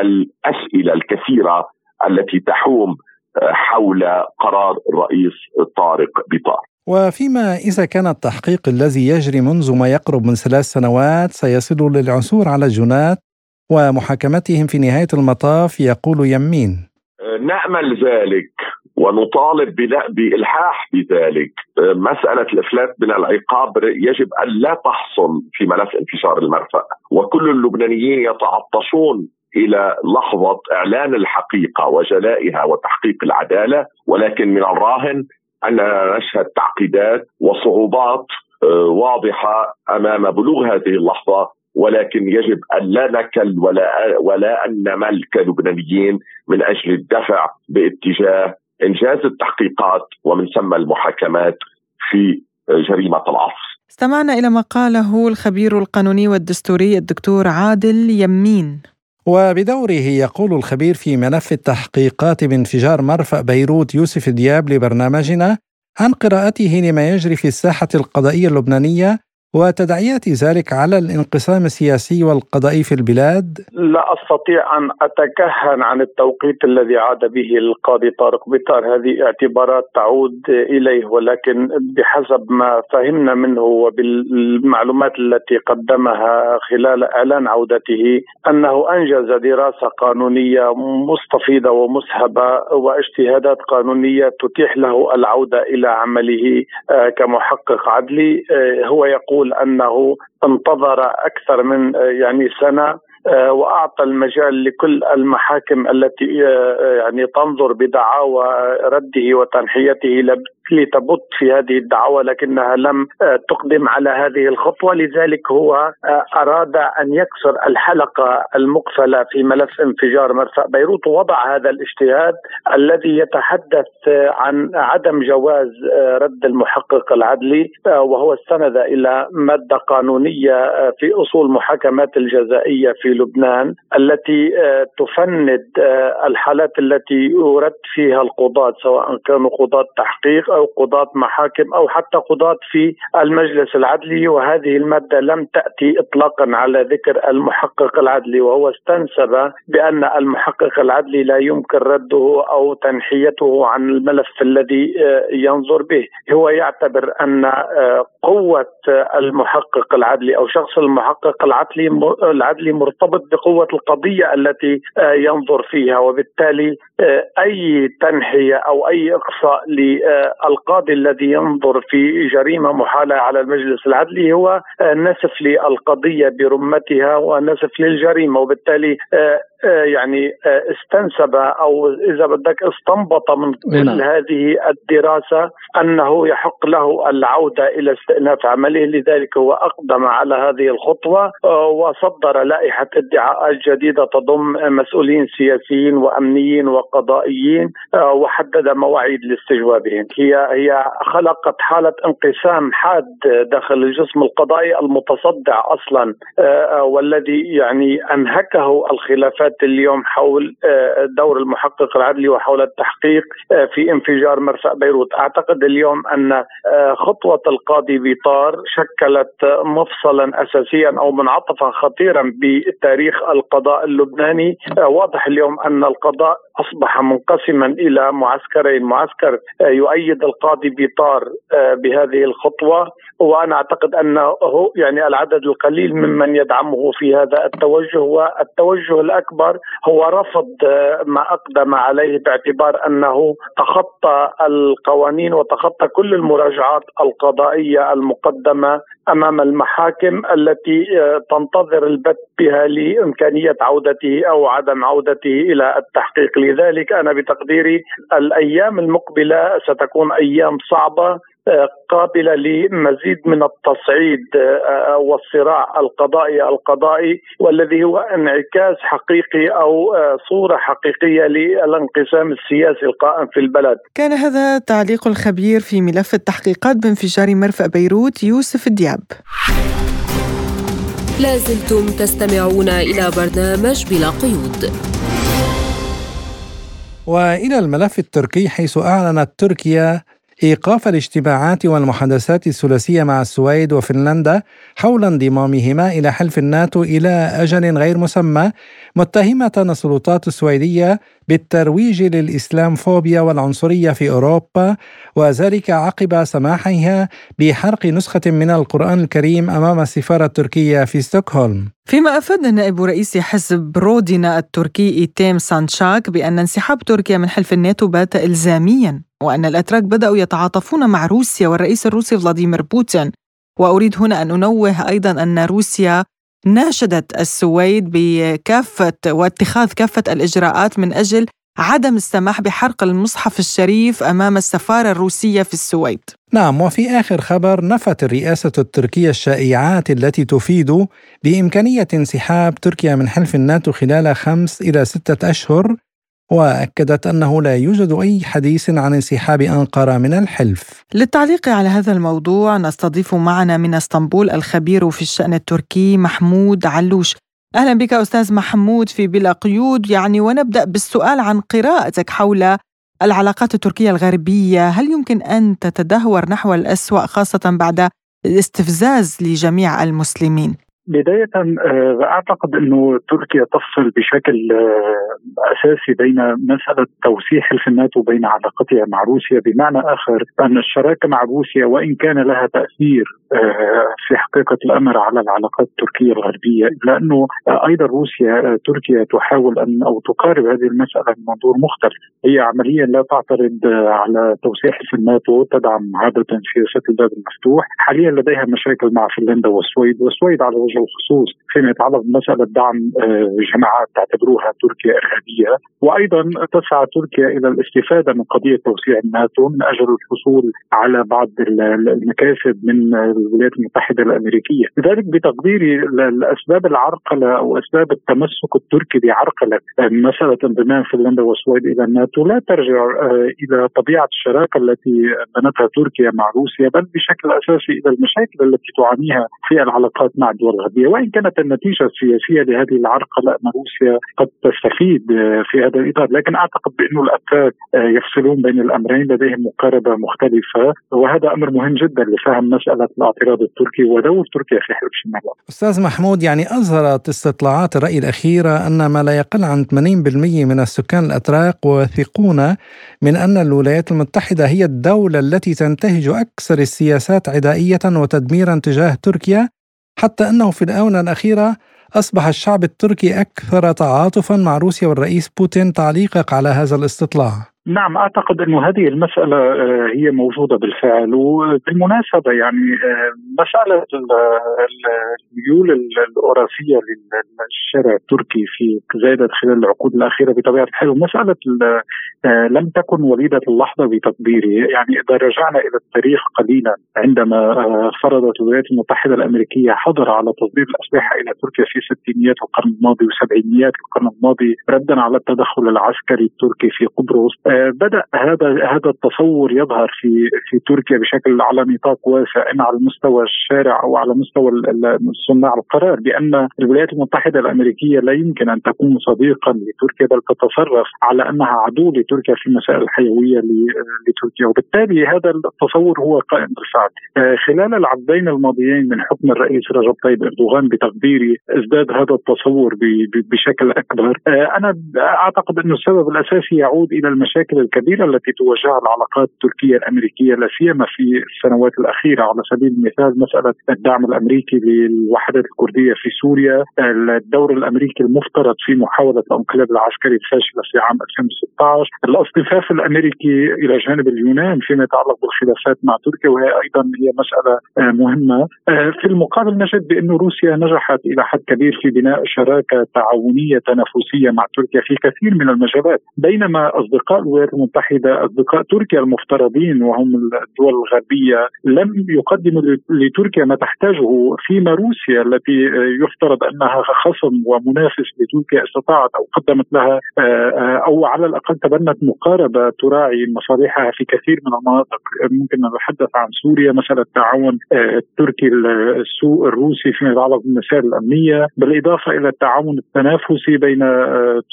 الأسئلة الكثيرة التي تحوم حول قرار الرئيس طارق بطار. وفيما إذا كان التحقيق الذي يجري منذ ما يقرب من ثلاث سنوات سيصل للعثور على الجنات ومحاكمتهم في نهاية المطاف يقول يمين. نأمل ذلك ونطالب بإلحاح بذلك. مسألة الإفلات من العقاب يجب أن لا تحصل في ملف انفجار المرفأ. وكل اللبنانيين يتعطشون إلى لحظة إعلان الحقيقة وجلائها وتحقيق العدالة. ولكن من الراهن اننا نشهد تعقيدات وصعوبات واضحة أمام بلوغ هذه اللحظة ولكن يجب أن لا نكل ولا ولا أن نمل كلبنانيين من أجل الدفع باتجاه إنجاز التحقيقات ومن ثم المحاكمات في جريمة العصر. استمعنا إلى ما قاله الخبير القانوني والدستوري الدكتور عادل يمين. وبدوره يقول الخبير في ملف التحقيقات بانفجار مرفأ بيروت يوسف دياب لبرنامجنا عن قراءته لما يجري في الساحة القضائية اللبنانية وتداعيات ذلك على الانقسام السياسي والقضائي في البلاد؟ لا أستطيع أن أتكهن عن التوقيت الذي عاد به القاضي طارق بطار هذه اعتبارات تعود إليه ولكن بحسب ما فهمنا منه وبالمعلومات التي قدمها خلال إعلان عودته أنه أنجز دراسة قانونية مستفيضه ومسهبة واجتهادات قانونية تتيح له العودة إلى عمله كمحقق عدلي هو يقول يقول أنه انتظر أكثر من يعني سنة آه، وأعطى المجال لكل المحاكم التي آه، يعني تنظر بدعاوى رده وتنحيته لتبط في هذه الدعوة لكنها لم آه، تقدم على هذه الخطوة. لذلك هو أراد أن يكسر الحلقة المقفلة في ملف انفجار مرفأ بيروت ووضع هذا الاجتهاد الذي يتحدث عن عدم جواز رد المحقق العدلي وهو استند إلى مادة قانونية في أصول محاكمات الجزائية في لبنان التي آه، تفند آه، الحالات التي يرد فيها القضاة سواء كانوا قضاة تحقيق أو قضاة محاكم أو حتى قضاة في المجلس العدلي وهذه المادة لم تأتي اطلاقا على ذكر المحقق العدلي وهو استنسب بأن المحقق العدلي لا يمكن رده أو تنحيته عن الملف الذي آه، ينظر به. هو يعتبر أن قوة المحقق العدلي أو شخص المحقق العدلي العدلي مرتبط بقوة القضية التي آه، ينظر فيها وبالتالي آه، أي تنحية أو أي إقصاء للقاضي الذي ينظر في جريمة محالة على المجلس العدلي هو آه، نسف للقضية برمتها ونسف للجريمة وبالتالي يعني استنسب أو إذا بدك استنبط من كل نعم. هذه الدراسة أنه يحق له العودة إلى استئناف عمله لذلك هو أقدم على هذه الخطوة وصدر لائحة ادعاءات جديدة تضم مسؤولين سياسيين وأمنيين وقضائيين آه، وحدد مواعيد لاستجوابهم هي هي خلقت حالة انقسام حاد داخل الجسم القضائي المتصدع أصلا آه، آه، والذي يعني أنهكه الخلافات اليوم حول دور المحقق العدلي وحول التحقيق في انفجار مرفأ بيروت. أعتقد اليوم أن خطوة القاضي بيطار شكلت مفصلا اساسيا أو منعطفا خطيرا تاريخ القضاء اللبناني. آه، واضح اليوم أن القضاء أصبح منقسما إلى معسكرين، معسكر آه، يؤيد القاضي بيطار آه، بهذه الخطوة وأنا أعتقد أنه يعني العدد القليل ممن يدعمه في هذا التوجه. والتوجه الأكبر هو رفض ما أقدم عليه باعتبار أنه تخطى القوانين وتخطى كل المراجعات القضائية المقدمة أمام المحاكم التي تنتظر البت بها لإمكانية عودته أو عدم عودته إلى التحقيق لذلك أنا بتقديري الأيام المقبلة ستكون أيام صعبة قابلة لمزيد من التصعيد والصراع القضائي القضائي والذي هو انعكاس حقيقي أو صورة حقيقية للانقسام السياسي القائم في البلد. كان هذا تعليق الخبير في ملف التحقيقات بانفجار مرفأ بيروت يوسف الدياب. لازلتم تستمعون إلى برنامج بلا قيود وإلى الملف التركي حيث أعلنت تركيا إيقاف الاجتماعات والمحادثات الثلاثية مع السويد وفنلندا حول انضمامهما إلى حلف الناتو إلى أجل غير مسمى متهمة السلطات السويدية بالترويج للإسلامفوبيا والعنصرية في أوروبا وذلك عقب سماحها بحرق نسخة من القرآن الكريم أمام السفارة التركية في ستوكهولم. فيما أفاد نائب رئيس حزب رودينا التركي إيتيم سانشاك بأن انسحاب تركيا من حلف الناتو بات الزاميا وأن الأتراك بدأوا يتعاطفون مع روسيا والرئيس الروسي فلاديمير بوتين وأريد هنا أن أنوه أيضا أن روسيا ناشدت السويد بكافة واتخاذ كافة الإجراءات من أجل عدم السماح بحرق المصحف الشريف أمام السفارة الروسية في السويد. نعم وفي آخر خبر نفت الرئاسة التركية الشائعات التي تفيد بإمكانية انسحاب تركيا من حلف الناتو خلال خمس إلى ستة أشهر وأكدت أنه لا يوجد أي حديث عن انسحاب أنقرة من الحلف. للتعليق على هذا الموضوع نستضيف معنا من إسطنبول الخبير في الشأن التركي محمود علوش. أهلا بك أستاذ محمود في بلا قيود يعني ونبدأ بالسؤال عن قراءتك حول العلاقات التركية الغربية، هل يمكن أن تتدهور نحو الاسوء خاصة بعد الاستفزاز لجميع المسلمين؟ بداية آه، أعتقد أنه تركيا تفصل بشكل آه، أساسي بين مسألة توسيع حلف الناتو بين علاقتها مع روسيا. بمعنى آخر أن الشراكة مع روسيا وإن كان لها تأثير آه، في حقيقة الأمر على العلاقات التركية الغربية. لأنه أيضا روسيا تركيا تحاول أن أو تقارب هذه المسألة من منظور مختلف. هي عمليا لا تعترض على توسيع حلف الناتو تدعم عادة سياسة الباب المفتوح حاليا لديها مشاكل مع فنلندا والسويد والسويد على وجه الخصوص فيما يتعلق بمسألة دعم آه، جماعات تعتبروها تركيا إرهابية. وأيضا تسعى تركيا إلى الاستفادة من قضية توسيع الناتو من أجل الحصول على بعض المكاسب من الولايات المتحدة الأمريكية. لذلك بتقديري الأسباب العرقلة أو أسباب التمسك التركي بعرقلة. مسألة انضمام فنلندا والسويد إلى الناتو لا ترجع آه، إلى طبيعة الشراكة التي بنتها تركيا مع روسيا بل بشكل أساسي إلى المشاكل التي تعانيها في العلاقات مع الدول الغربيه وإن كانت النتيجة السياسية لهذه العرقلة أن روسيا قد تستفيد في هذا الإطار. لكن أعتقد بانه الاتراك يفصلون بين الأمرين لديهم مقاربة مختلفة. وهذا أمر مهم جدا لفهم مسألة الاعتراض التركي ودور تركيا في حرب الشمال أستاذ محمود يعني أظهرت استطلاعات الرأي الأخيرة أن ما لا يقل عن 80% من السكان الأتراك واثقون من أن الولايات المتحدة هي الدولة التي تنتهج أكثر السياسات عدائية وتدميرا تجاه تركيا. حتى أنه في الآونة الأخيرة أصبح الشعب التركي أكثر تعاطفا مع روسيا والرئيس بوتين تعليقك على هذا الاستطلاع. نعم أعتقد أنه هذه المسألة آه، هي موجودة بالفعل. وبالمناسبة يعني آه، مسألة الميول الاوراسيه للشارع التركي في زادت خلال العقود الأخيرة بطبيعة الحال ومسألة آه، لم تكن وليدة اللحظة بتقديري يعني إذا رجعنا إلى التاريخ قليلا عندما فرضت الولايات المتحدة الأمريكية حظر على تصدير الأسلحة إلى تركيا في ستينيات القرن الماضي وسبعينيات القرن الماضي ردا على التدخل العسكري التركي في قبرص. بدأ هذا هذا التصور يظهر في في تركيا بشكل على نطاق واسع اما على مستوى الشارع أو على مستوى صناع القرار بان الولايات المتحدة الأمريكية لا يمكن أن تكون صديقا لتركيا بل تتصرف على أنها عدو لتركيا في المسائل الحيوية لتركيا. وبالتالي هذا التصور هو قائم بالفعل. آه، خلال العقدين الماضيين من حكم الرئيس رجب طيب إردوغان بتقديري ازداد هذا التصور بشكل أكبر. آه، أنا أعتقد انه السبب الأساسي يعود إلى المشاكل المشاكل الكبيرة التي تواجهها العلاقات التركية الأمريكية لا سيما في السنوات الأخيرة على سبيل المثال مسألة الدعم الأمريكي للوحدات الكردية في سوريا، الدور الأمريكي المفترض في محاولة الانقلاب العسكري الفاشله في عام 2016 الاصطفاف الأمريكي إلى جانب اليونان فيما يتعلق بالخلافات مع تركيا وهي أيضا هي مسألة آه، مهمة. آه، في المقابل نجد بأن روسيا نجحت إلى حد كبير في بناء شراكة تعاونية تنافسية مع تركيا في كثير من المجالات بينما أصدقاء الولايات المتحدة أصدقاء تركيا المفترضين وهم الدول الغربية لم يقدموا لتركيا ما تحتاجه فيما روسيا التي يفترض أنها خصم ومنافس لتركيا استطاعت أو قدمت لها أو على الأقل تبنت مقاربة تراعي مصالحها في كثير من المناطق. ممكن نتحدث عن سوريا مثلا التعاون التركي الروسي فيما يتعلق بالمسائل الأمنية بالإضافة إلى التعاون التنافسي بين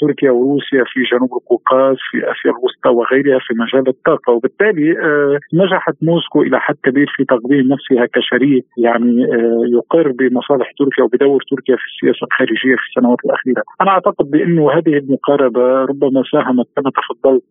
تركيا وروسيا في جنوب القوقاز في آسيا الوسطى وغيرها في مجال الطاقة وبالتالي آه، نجحت موسكو إلى حد كبير في تقديم نفسها كشريك يعني آه، يقر بمصالح تركيا وبدور تركيا في السياسة الخارجية في السنوات الأخيرة. أنا أعتقد بانه هذه المقاربة ربما ساهمت كما تفضلت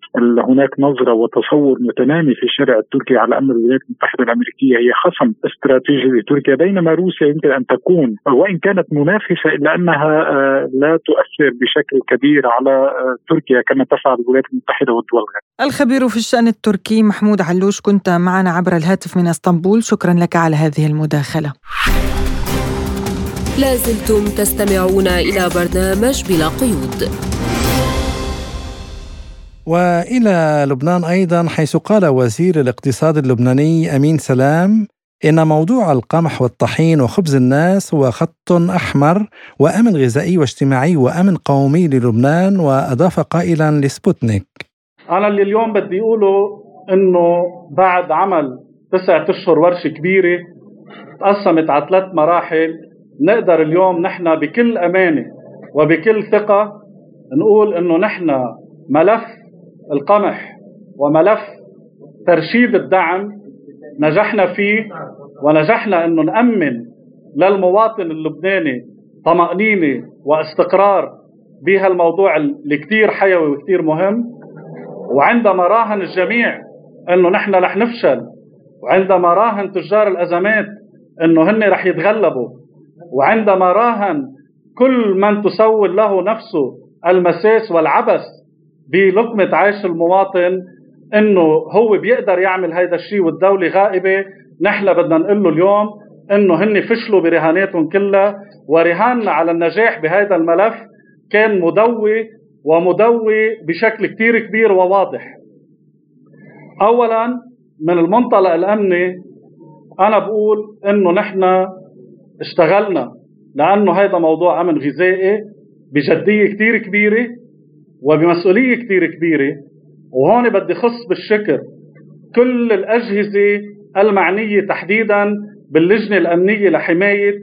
هناك نظرة وتصور متنامي في الشارع التركي على أن الولايات المتحدة الأمريكية هي خصم استراتيجي لتركيا بينما روسيا يمكن أن تكون وإن كانت منافسة إلا أنها آه، لا تؤثر بشكل كبير على تركيا كما تفعل الولايات المتحدة والدول الغربيه. الخبير في الشأن التركي محمود علوش كنت معنا عبر الهاتف من اسطنبول شكرا لك على هذه المداخلة. لازلتم تستمعون إلى برنامج بلا قيود وإلى لبنان أيضا حيث قال وزير الاقتصاد اللبناني أمين سلام إن موضوع القمح والطحين وخبز الناس هو خط أحمر وأمن غذائي واجتماعي وأمن قومي للبنان وأضاف قائلا لسبوتنيك أنا اللي اليوم بدي أقوله إنه بعد عمل تسعة أشهر ورشة كبيرة تقسمت على ثلاث مراحل نقدر اليوم نحن بكل أمانة وبكل ثقة نقول إنه نحن ملف القمح وملف ترشيد الدعم نجحنا فيه ونجحنا إنه نأمن للمواطن اللبناني طمأنينة واستقرار بهالموضوع اللي كثير حيوي وكثير مهم. وعندما راهن الجميع إنه نحن رح نفشل وعندما راهن تجار الأزمات إنه هن رح يتغلبوا وعندما راهن كل من تسول له نفسه المساس والعبث بلقمة عيش المواطن إنه هو بيقدر يعمل هيدا الشيء والدولة غائبة نحن بدنا نقول له اليوم إنه هن فشلوا برهاناتهم كلها ورهاننا على النجاح بهذا الملف كان مدوي ومدوي بشكل كتير كبير وواضح. اولا من المنطلق الأمني أنا بقول إنه نحن اشتغلنا لأنه هذا موضوع أمن غذائي بجدية كتير كبيرة وبمسؤولية كتير كبيرة. وهون بدي خص بالشكر كل الأجهزة المعنية تحديدا باللجنة الأمنية لحماية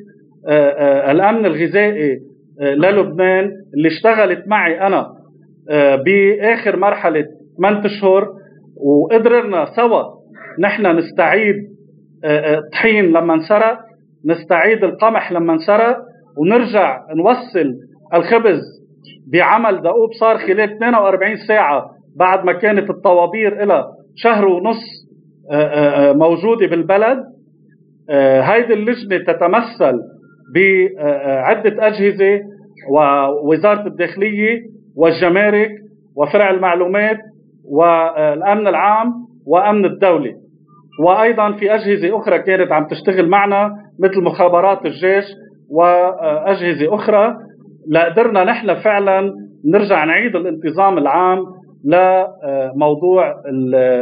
آه، آه، الأمن الغذائي للبنان اللي اشتغلت معي أنا بآخر مرحلة 8 أشهر وقدرنا سوا نحن نستعيد طحين لما انسرق نستعيد القمح لما انسرق ونرجع نوصل الخبز بعمل دؤوب صار خلال 42 ساعة بعد ما كانت الطوابير لها شهر ونص آه، آه، آه، موجودة بالبلد. هيدي اللجنة تتمثل بعدة أجهزة ووزارة الداخلية والجمارك وفرع المعلومات والأمن العام وأمن الدولة. وأيضا في أجهزة أخرى كانت عم تشتغل معنا مثل مخابرات الجيش وأجهزة أخرى. لقدرنا نحن فعلا نرجع نعيد الانتظام العام لموضوع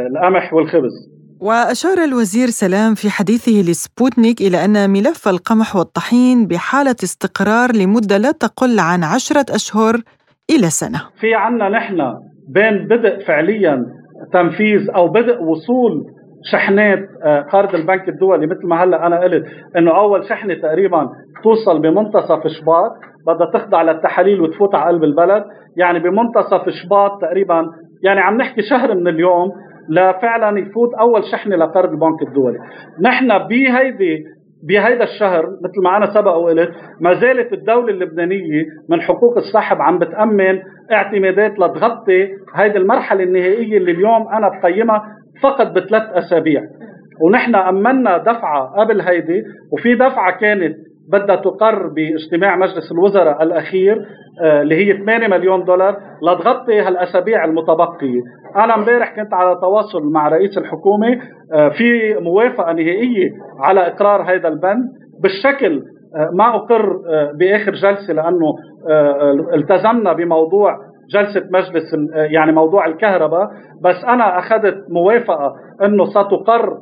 القمح والخبز. وأشار الوزير سلام في حديثه لسبوتنيك إلى أن ملف القمح والطحين بحالة استقرار لمدة لا تقل عن عشرة أشهر إلى سنة. في عنا نحن بين بدء فعليا تنفيذ أو بدء وصول شحنات آه، قرض البنك الدولي مثل ما هلأ أنا قلت إنه أول شحنة تقريبا توصل بمنتصف شباط بدها تخضع للتحاليل وتفوت على قلب البلد. يعني بمنتصف شباط تقريبا يعني عم نحكي شهر من اليوم لفعلا يفوت أول شحنة لقرض البنك الدولي. نحن بهيدي بهيدا الشهر مثل ما أنا سبق وقلت ما زالت الدولة اللبنانية من حقوق السحب عم بتأمن اعتمادات لتغطي هيدي المرحلة النهائية اللي اليوم أنا بقيمها فقط بثلاث أسابيع. ونحن امنا دفعة قبل هيدي وفي دفعة كانت بدها تقر باجتماع مجلس الوزراء الأخير آه، اللي هي 8 مليون دولار لتغطي هالأسابيع المتبقية، أنا امبارح كنت على تواصل مع رئيس الحكومة آه، في موافقة نهائية على إقرار هذا البند. بالشكل آه، ما أقر بآخر جلسة لأنه التزمنا بموضوع جلسة مجلس يعني موضوع الكهرباء. بس أنا أخذت موافقة إنه ستقر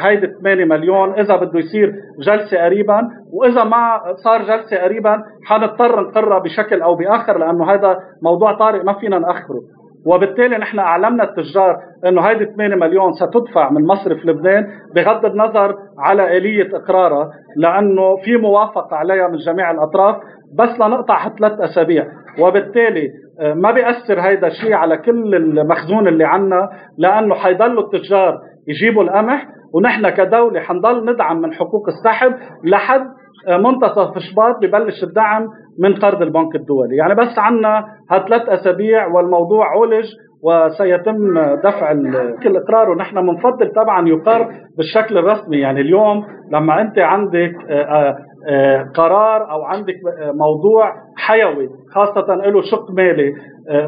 هيدي 8 مليون. إذا بده يصير جلسة قريبا وإذا ما صار جلسة قريبا حنضطر نقرها بشكل أو بآخر لأنه هذا موضوع طارئ ما فينا نأخره. وبالتالي نحن أعلمنا التجار إنه هيدي 8 مليون ستدفع من مصرف لبنان بغض النظر على آلية إقرارها لأنه في موافقة عليها من جميع الأطراف بس لنقطع ثلاث أسابيع. وبالتالي آه، ما بيأثر هيدا الشيء على كل المخزون اللي عنا لأنه حيضلوا التجار يجيبوا القمح ونحن كدولة حنضل ندعم من حقوق السحب لحد منتصف شباط ببلش الدعم من قرض البنك الدولي. يعني بس عنا هالثلاث أسابيع والموضوع عولج وسيتم دفع الاقرار ونحن بنفضل طبعا يقر بالشكل الرسمي. يعني اليوم لما أنت عندك آه، آه، قرار أو عندك موضوع حيوي خاصة له شق مالي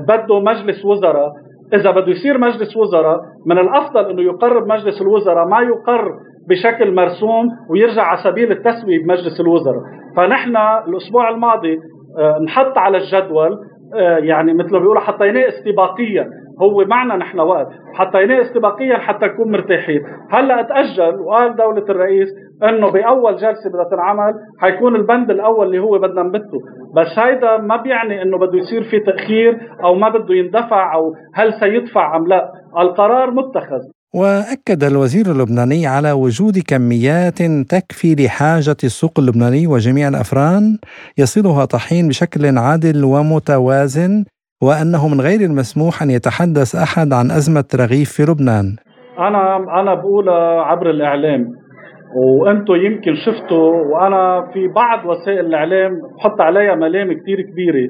بده مجلس وزراء إذا بده يصير مجلس وزراء من الأفضل إنه يقرب مجلس الوزراء ما يقر بشكل مرسوم ويرجع على سبيل التسويه بمجلس الوزراء. فنحن الأسبوع الماضي آه، نحط على الجدول آه، يعني مثل ما بيقولوا حطيناه استباقيا. هو معنا نحن وقت. حطيناه استباقيا حتى نكون مرتاحين. هلأ تاجل وقال دولة الرئيس إنه بأول جلسة بدها تنعمل حيكون البند الأول اللي هو بدنا نبته. بس هيدا ما بيعني إنه بده يصير في تأخير أو ما بده يندفع أو هل سيدفع أم لا. القرار متخذ. وأكد الوزير اللبناني على وجود كميات تكفي لحاجة السوق اللبناني وجميع الأفران يصلها طحين بشكل عادل ومتوازن وأنه من غير المسموح أن يتحدث أحد عن أزمة رغيف في لبنان. أنا أنا بقولها عبر الإعلام وأنتم يمكن شفتوا وأنا في بعض وسائل الإعلام بحط عليها ملام كثير كبيرة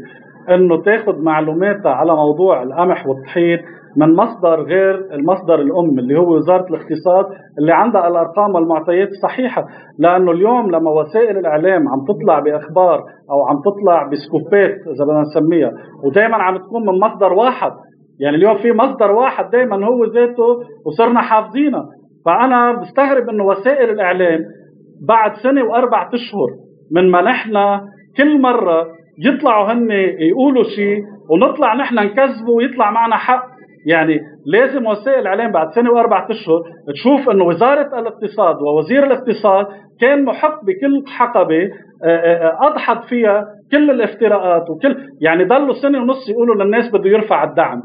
إنه تاخذ معلوماتها على موضوع القمح والطحين من مصدر غير المصدر الأم اللي هو وزارة الاقتصاد اللي عندها الأرقام والمعطيات الصحيحه لأنه اليوم لما وسائل الإعلام عم تطلع بأخبار أو عم تطلع بسكوبات إذا بدنا نسميها ودائما عم تكون من مصدر واحد. يعني اليوم في مصدر واحد دائما هو ذاته وصرنا حافظينه. فأنا بستغرب إنه وسائل الإعلام بعد سنة واربع أشهر من ما نحن كل مرة يطلعوا هن يقولوا شيء ونطلع نحن نكذبه ويطلع معنا حق. يعني لازم وسائل الإعلام بعد سنة واربع أشهر تشوف إنه وزارة الاقتصاد ووزير الاقتصاد كان محق بكل حقبة آه، آه، آه، أضحت فيها كل الافتراءات وكل يعني ضلوا سنة ونص يقولوا للناس بده يرفع الدعم.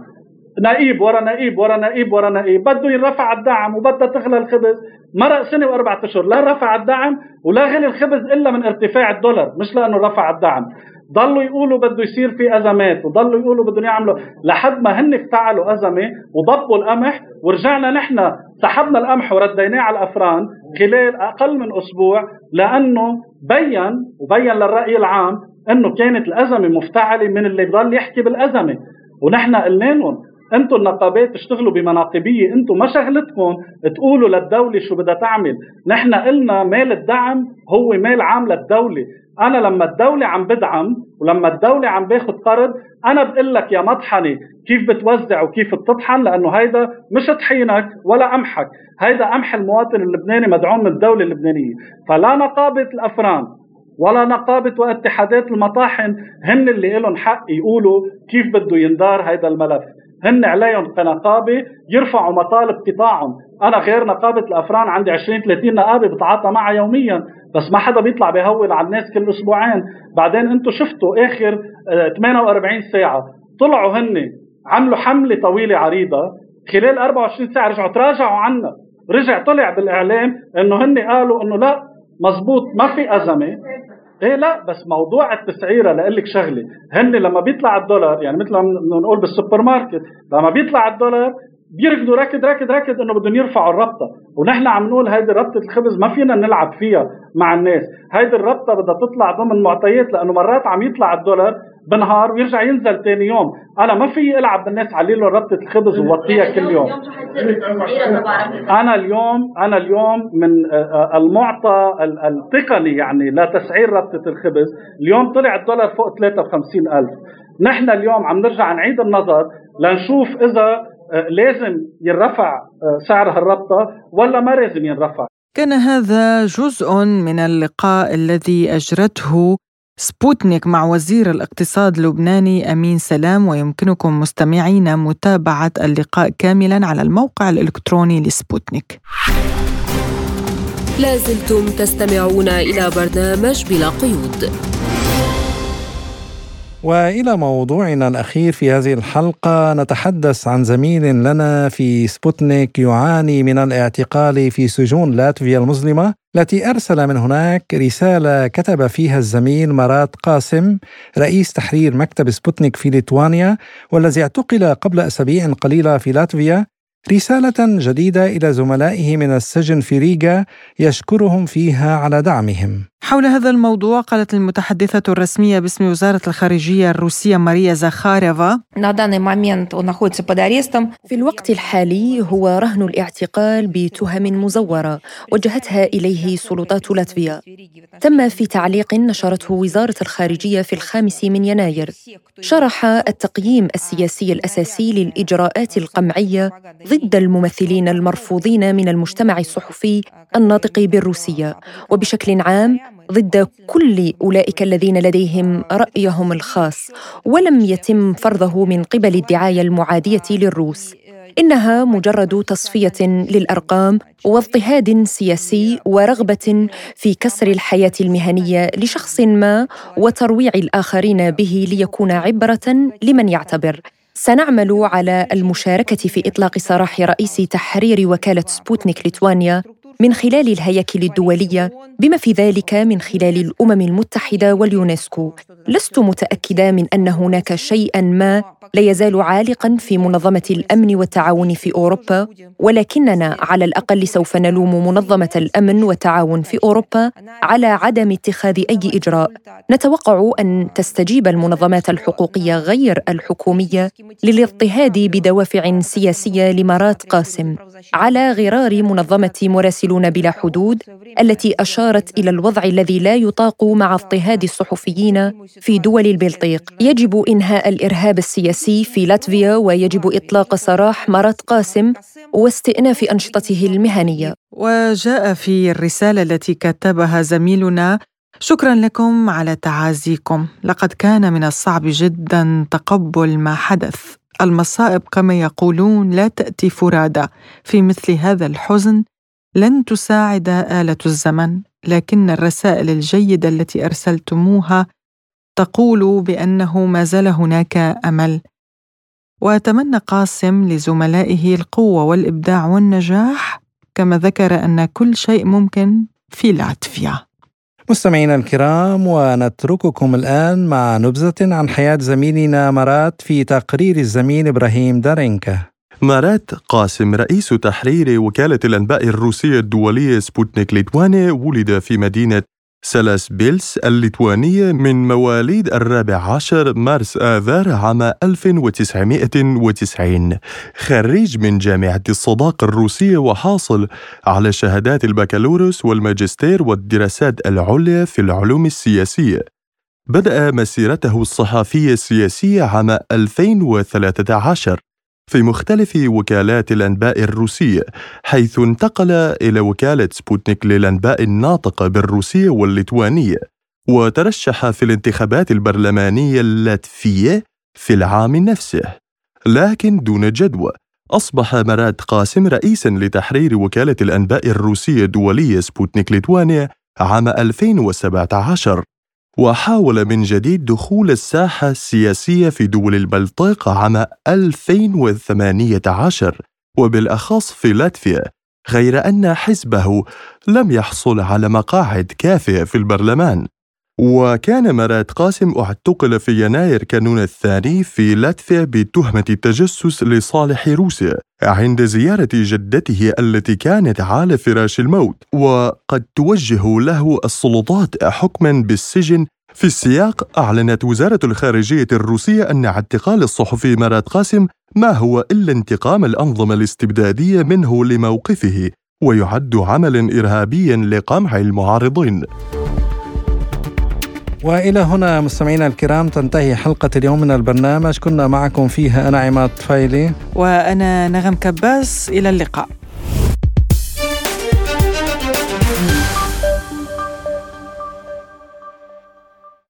نائب ورا نائب ورا نائب ورا نائب بده يرفع الدعم وبدها تغلى الخبز. مرق سنة واربع أشهر لا رفع الدعم ولا غلي الخبز إلا من ارتفاع الدولار مش لأنه رفع الدعم. ضلوا يقولوا بده يصير في أزمات وضلوا يقولوا بدهم يعملوا. لحد ما هن افتعلوا أزمة وضبوا القمح ورجعنا نحن سحبنا القمح ورديناه على الأفران خلال أقل من أسبوع لأنه بين وبين للرأي العام إنه كانت الأزمة مفتعلة من اللي بضل يحكي بالأزمة. ونحن قلنا لهم أنتم النقابات تشتغلوا بمناقبية أنتم ما شغلتكم تقولوا للدولة شو بدها تعمل. نحن قلنا مال الدعم هو مال عام للدولة. أنا لما الدولة عم بدعم ولما الدولة عم باخذ قرض أنا بقول لك يا مطحنة كيف بتوزع وكيف بتطحن؟ لأنه هيدا مش طحينك ولا قمحك. هيدا قمح المواطن اللبناني مدعوم من الدولة اللبنانية. فلا نقابة الأفران ولا نقابة واتحادات المطاحن هن اللي لهم حق يقولوا كيف بده يندار هيدا الملف. هن عليهم كنقابة يرفعوا مطالب قطاعهم. أنا غير نقابة الأفران عندي 20 30 نقابة بتعاطى معها يوميا. بس ما حدا بيطلع بيهول على الناس كل أسبوعين. بعدين أنتم شفتوا آخر 48 آه، ساعة طلعوا هن عملوا حملة طويلة عريضة. خلال 24 ساعة رجعوا تراجعوا عنا. رجع طلع بالإعلام إنه هن قالوا إنه لا مزبوط ما في أزمة. إيه لا بس موضوع التسعيرة لأقول لك شغلة. هن لما بيطلع الدولار يعني مثل ما نقول بالسوبر ماركت لما بيطلع الدولار بيركضوا ركض ركض ركض إنه بدهم يرفعوا الربطه ونحن عم نقول هيدي ربطه الخبز ما فينا نلعب فيها. مع الناس. هيدي الربطه بدها تطلع ضمن معطيات لأنه مرات عم يطلع الدولار بنهار ويرجع ينزل ثاني يوم. أنا ما في ألعب بالناس علي له ربطه الخبز ووطيها كل يوم. أنا اليوم أنا اليوم من آه، آه، المعطى التقني يعني لتسعير ربطة الخبز. اليوم طلع الدولار فوق 53000 نحن اليوم عم نرجع نعيد النظر لنشوف إذا آه، لازم ينرفع سعر هالربطة ولا ما لازم ينرفع. كان هذا جزء من اللقاء الذي أجرته سبوتنيك مع وزير الاقتصاد اللبناني أمين سلام ويمكنكم مستمعين متابعة اللقاء كاملا على الموقع الإلكتروني لسبوتنيك. لازلتم تستمعون إلى برنامج بلا قيود. وإلى موضوعنا الأخير في هذه الحلقة نتحدث عن زميل لنا في سبوتنيك يعاني من الاعتقال في سجون لاتفيا المظلمة التي أرسل من هناك رسالة كتب فيها الزميل مارات قاسم رئيس تحرير مكتب سبوتنيك في ليتوانيا والذي اعتقل قبل أسابيع قليلة في لاتفيا رسالة جديدة إلى زملائه من السجن في ريغا يشكرهم فيها على دعمهم. حول هذا الموضوع قالت المتحدثة الرسمية باسم وزارة الخارجية الروسية ماريا زاخاريفا. في الوقت الحالي هو رهن الاعتقال بتهم مزورة وجهتها إليه سلطات لاتفيا. تم في تعليق نشرته وزارة الخارجية في الخامس من يناير. شرح التقييم السياسي الأساسي للإجراءات القمعية ضد الممثلين المرفوضين من المجتمع الصحفي الناطق بالروسية وبشكل عام ضد كل أولئك الذين لديهم رأيهم الخاص ولم يتم فرضه من قبل الدعاية المعادية للروس. إنها مجرد تصفية للأرقام واضطهاد سياسي ورغبة في كسر الحياة المهنية لشخص ما وترويع الآخرين به ليكون عبرة لمن يعتبر. سنعمل على المشاركة في إطلاق سراح رئيس تحرير وكالة سبوتنيك ليتوانيا من خلال الهياكل الدولية بما في ذلك من خلال الأمم المتحدة واليونسكو. لست متأكدة من أن هناك شيئا ما لا يزال عالقا في منظمة الأمن والتعاون في أوروبا ولكننا على الأقل سوف نلوم منظمة الأمن والتعاون في أوروبا على عدم اتخاذ أي إجراء. نتوقع أن تستجيب المنظمات الحقوقية غير الحكومية للاضطهاد بدوافع سياسية لمرات قاسم على غرار منظمة مراسلون بلا حدود التي أشارت إلى الوضع الذي لا يطاق مع اضطهاد الصحفيين في دول البلطيق. يجب إنهاء الإرهاب السياسي في لاتفيا ويجب إطلاق سراح مرات قاسم واستئناف أنشطته المهنية. وجاء في الرسالة التي كتبها زميلنا شكرا لكم على تعازيكم. لقد كان من الصعب جدا تقبل ما حدث. المصائب كما يقولون لا تأتي فرادى. في مثل هذا الحزن لن تساعد آلة الزمن لكن الرسائل الجيدة التي أرسلتموها تقول بأنه ما زال هناك أمل. وأتمنى قاسم لزملائه القوة والإبداع والنجاح كما ذكر أن كل شيء ممكن في لاتفيا. مستمعينا الكرام ونترككم الآن مع نبذة عن حياة زميلنا مرات في تقرير الزميل إبراهيم دارينكا. مارات قاسم رئيس تحرير وكالة الأنباء الروسية الدولية سبوتنيك ليتوانيا ولد في مدينة سالاسبيلس الليتوانية من مواليد الرابع عشر مارس آذار عام 1990 خريج من جامعة الصداقة الروسية وحاصل على شهادات البكالوريوس والماجستير والدراسات العليا في العلوم السياسية. بدأ مسيرته الصحفية السياسية عام 2013 في مختلف وكالات الأنباء الروسية حيث انتقل إلى وكالة سبوتنيك للأنباء الناطقة بالروسية والليتوانية وترشح في الانتخابات البرلمانية اللاتفية في العام نفسه. لكن دون جدوى أصبح مارات قاسم رئيسا لتحرير وكالة الأنباء الروسية الدولية سبوتنيك ليتوانيا عام 2017 وحاول من جديد دخول الساحة السياسية في دول البلطيق عام 2018 وبالأخص في لاتفيا غير أن حزبه لم يحصل على مقاعد كافية في البرلمان. وكان مراد قاسم أعتقل في يناير كانون الثاني في لاتفيا بتهمة التجسس لصالح روسيا عند زيارة جدته التي كانت على فراش الموت. وقد توجه له السلطات حكما بالسجن. في السياق أعلنت وزارة الخارجية الروسية أن اعتقال الصحفي مراد قاسم ما هو إلا انتقام الأنظمة الاستبدادية منه لموقفه ويعد عملا إرهابيا لقمع المعارضين. وإلى هنا مستمعينا الكرام تنتهي حلقة اليوم من البرنامج. كنا معكم فيها أنا عماد طفيلي وأنا نغم كباس إلى اللقاء.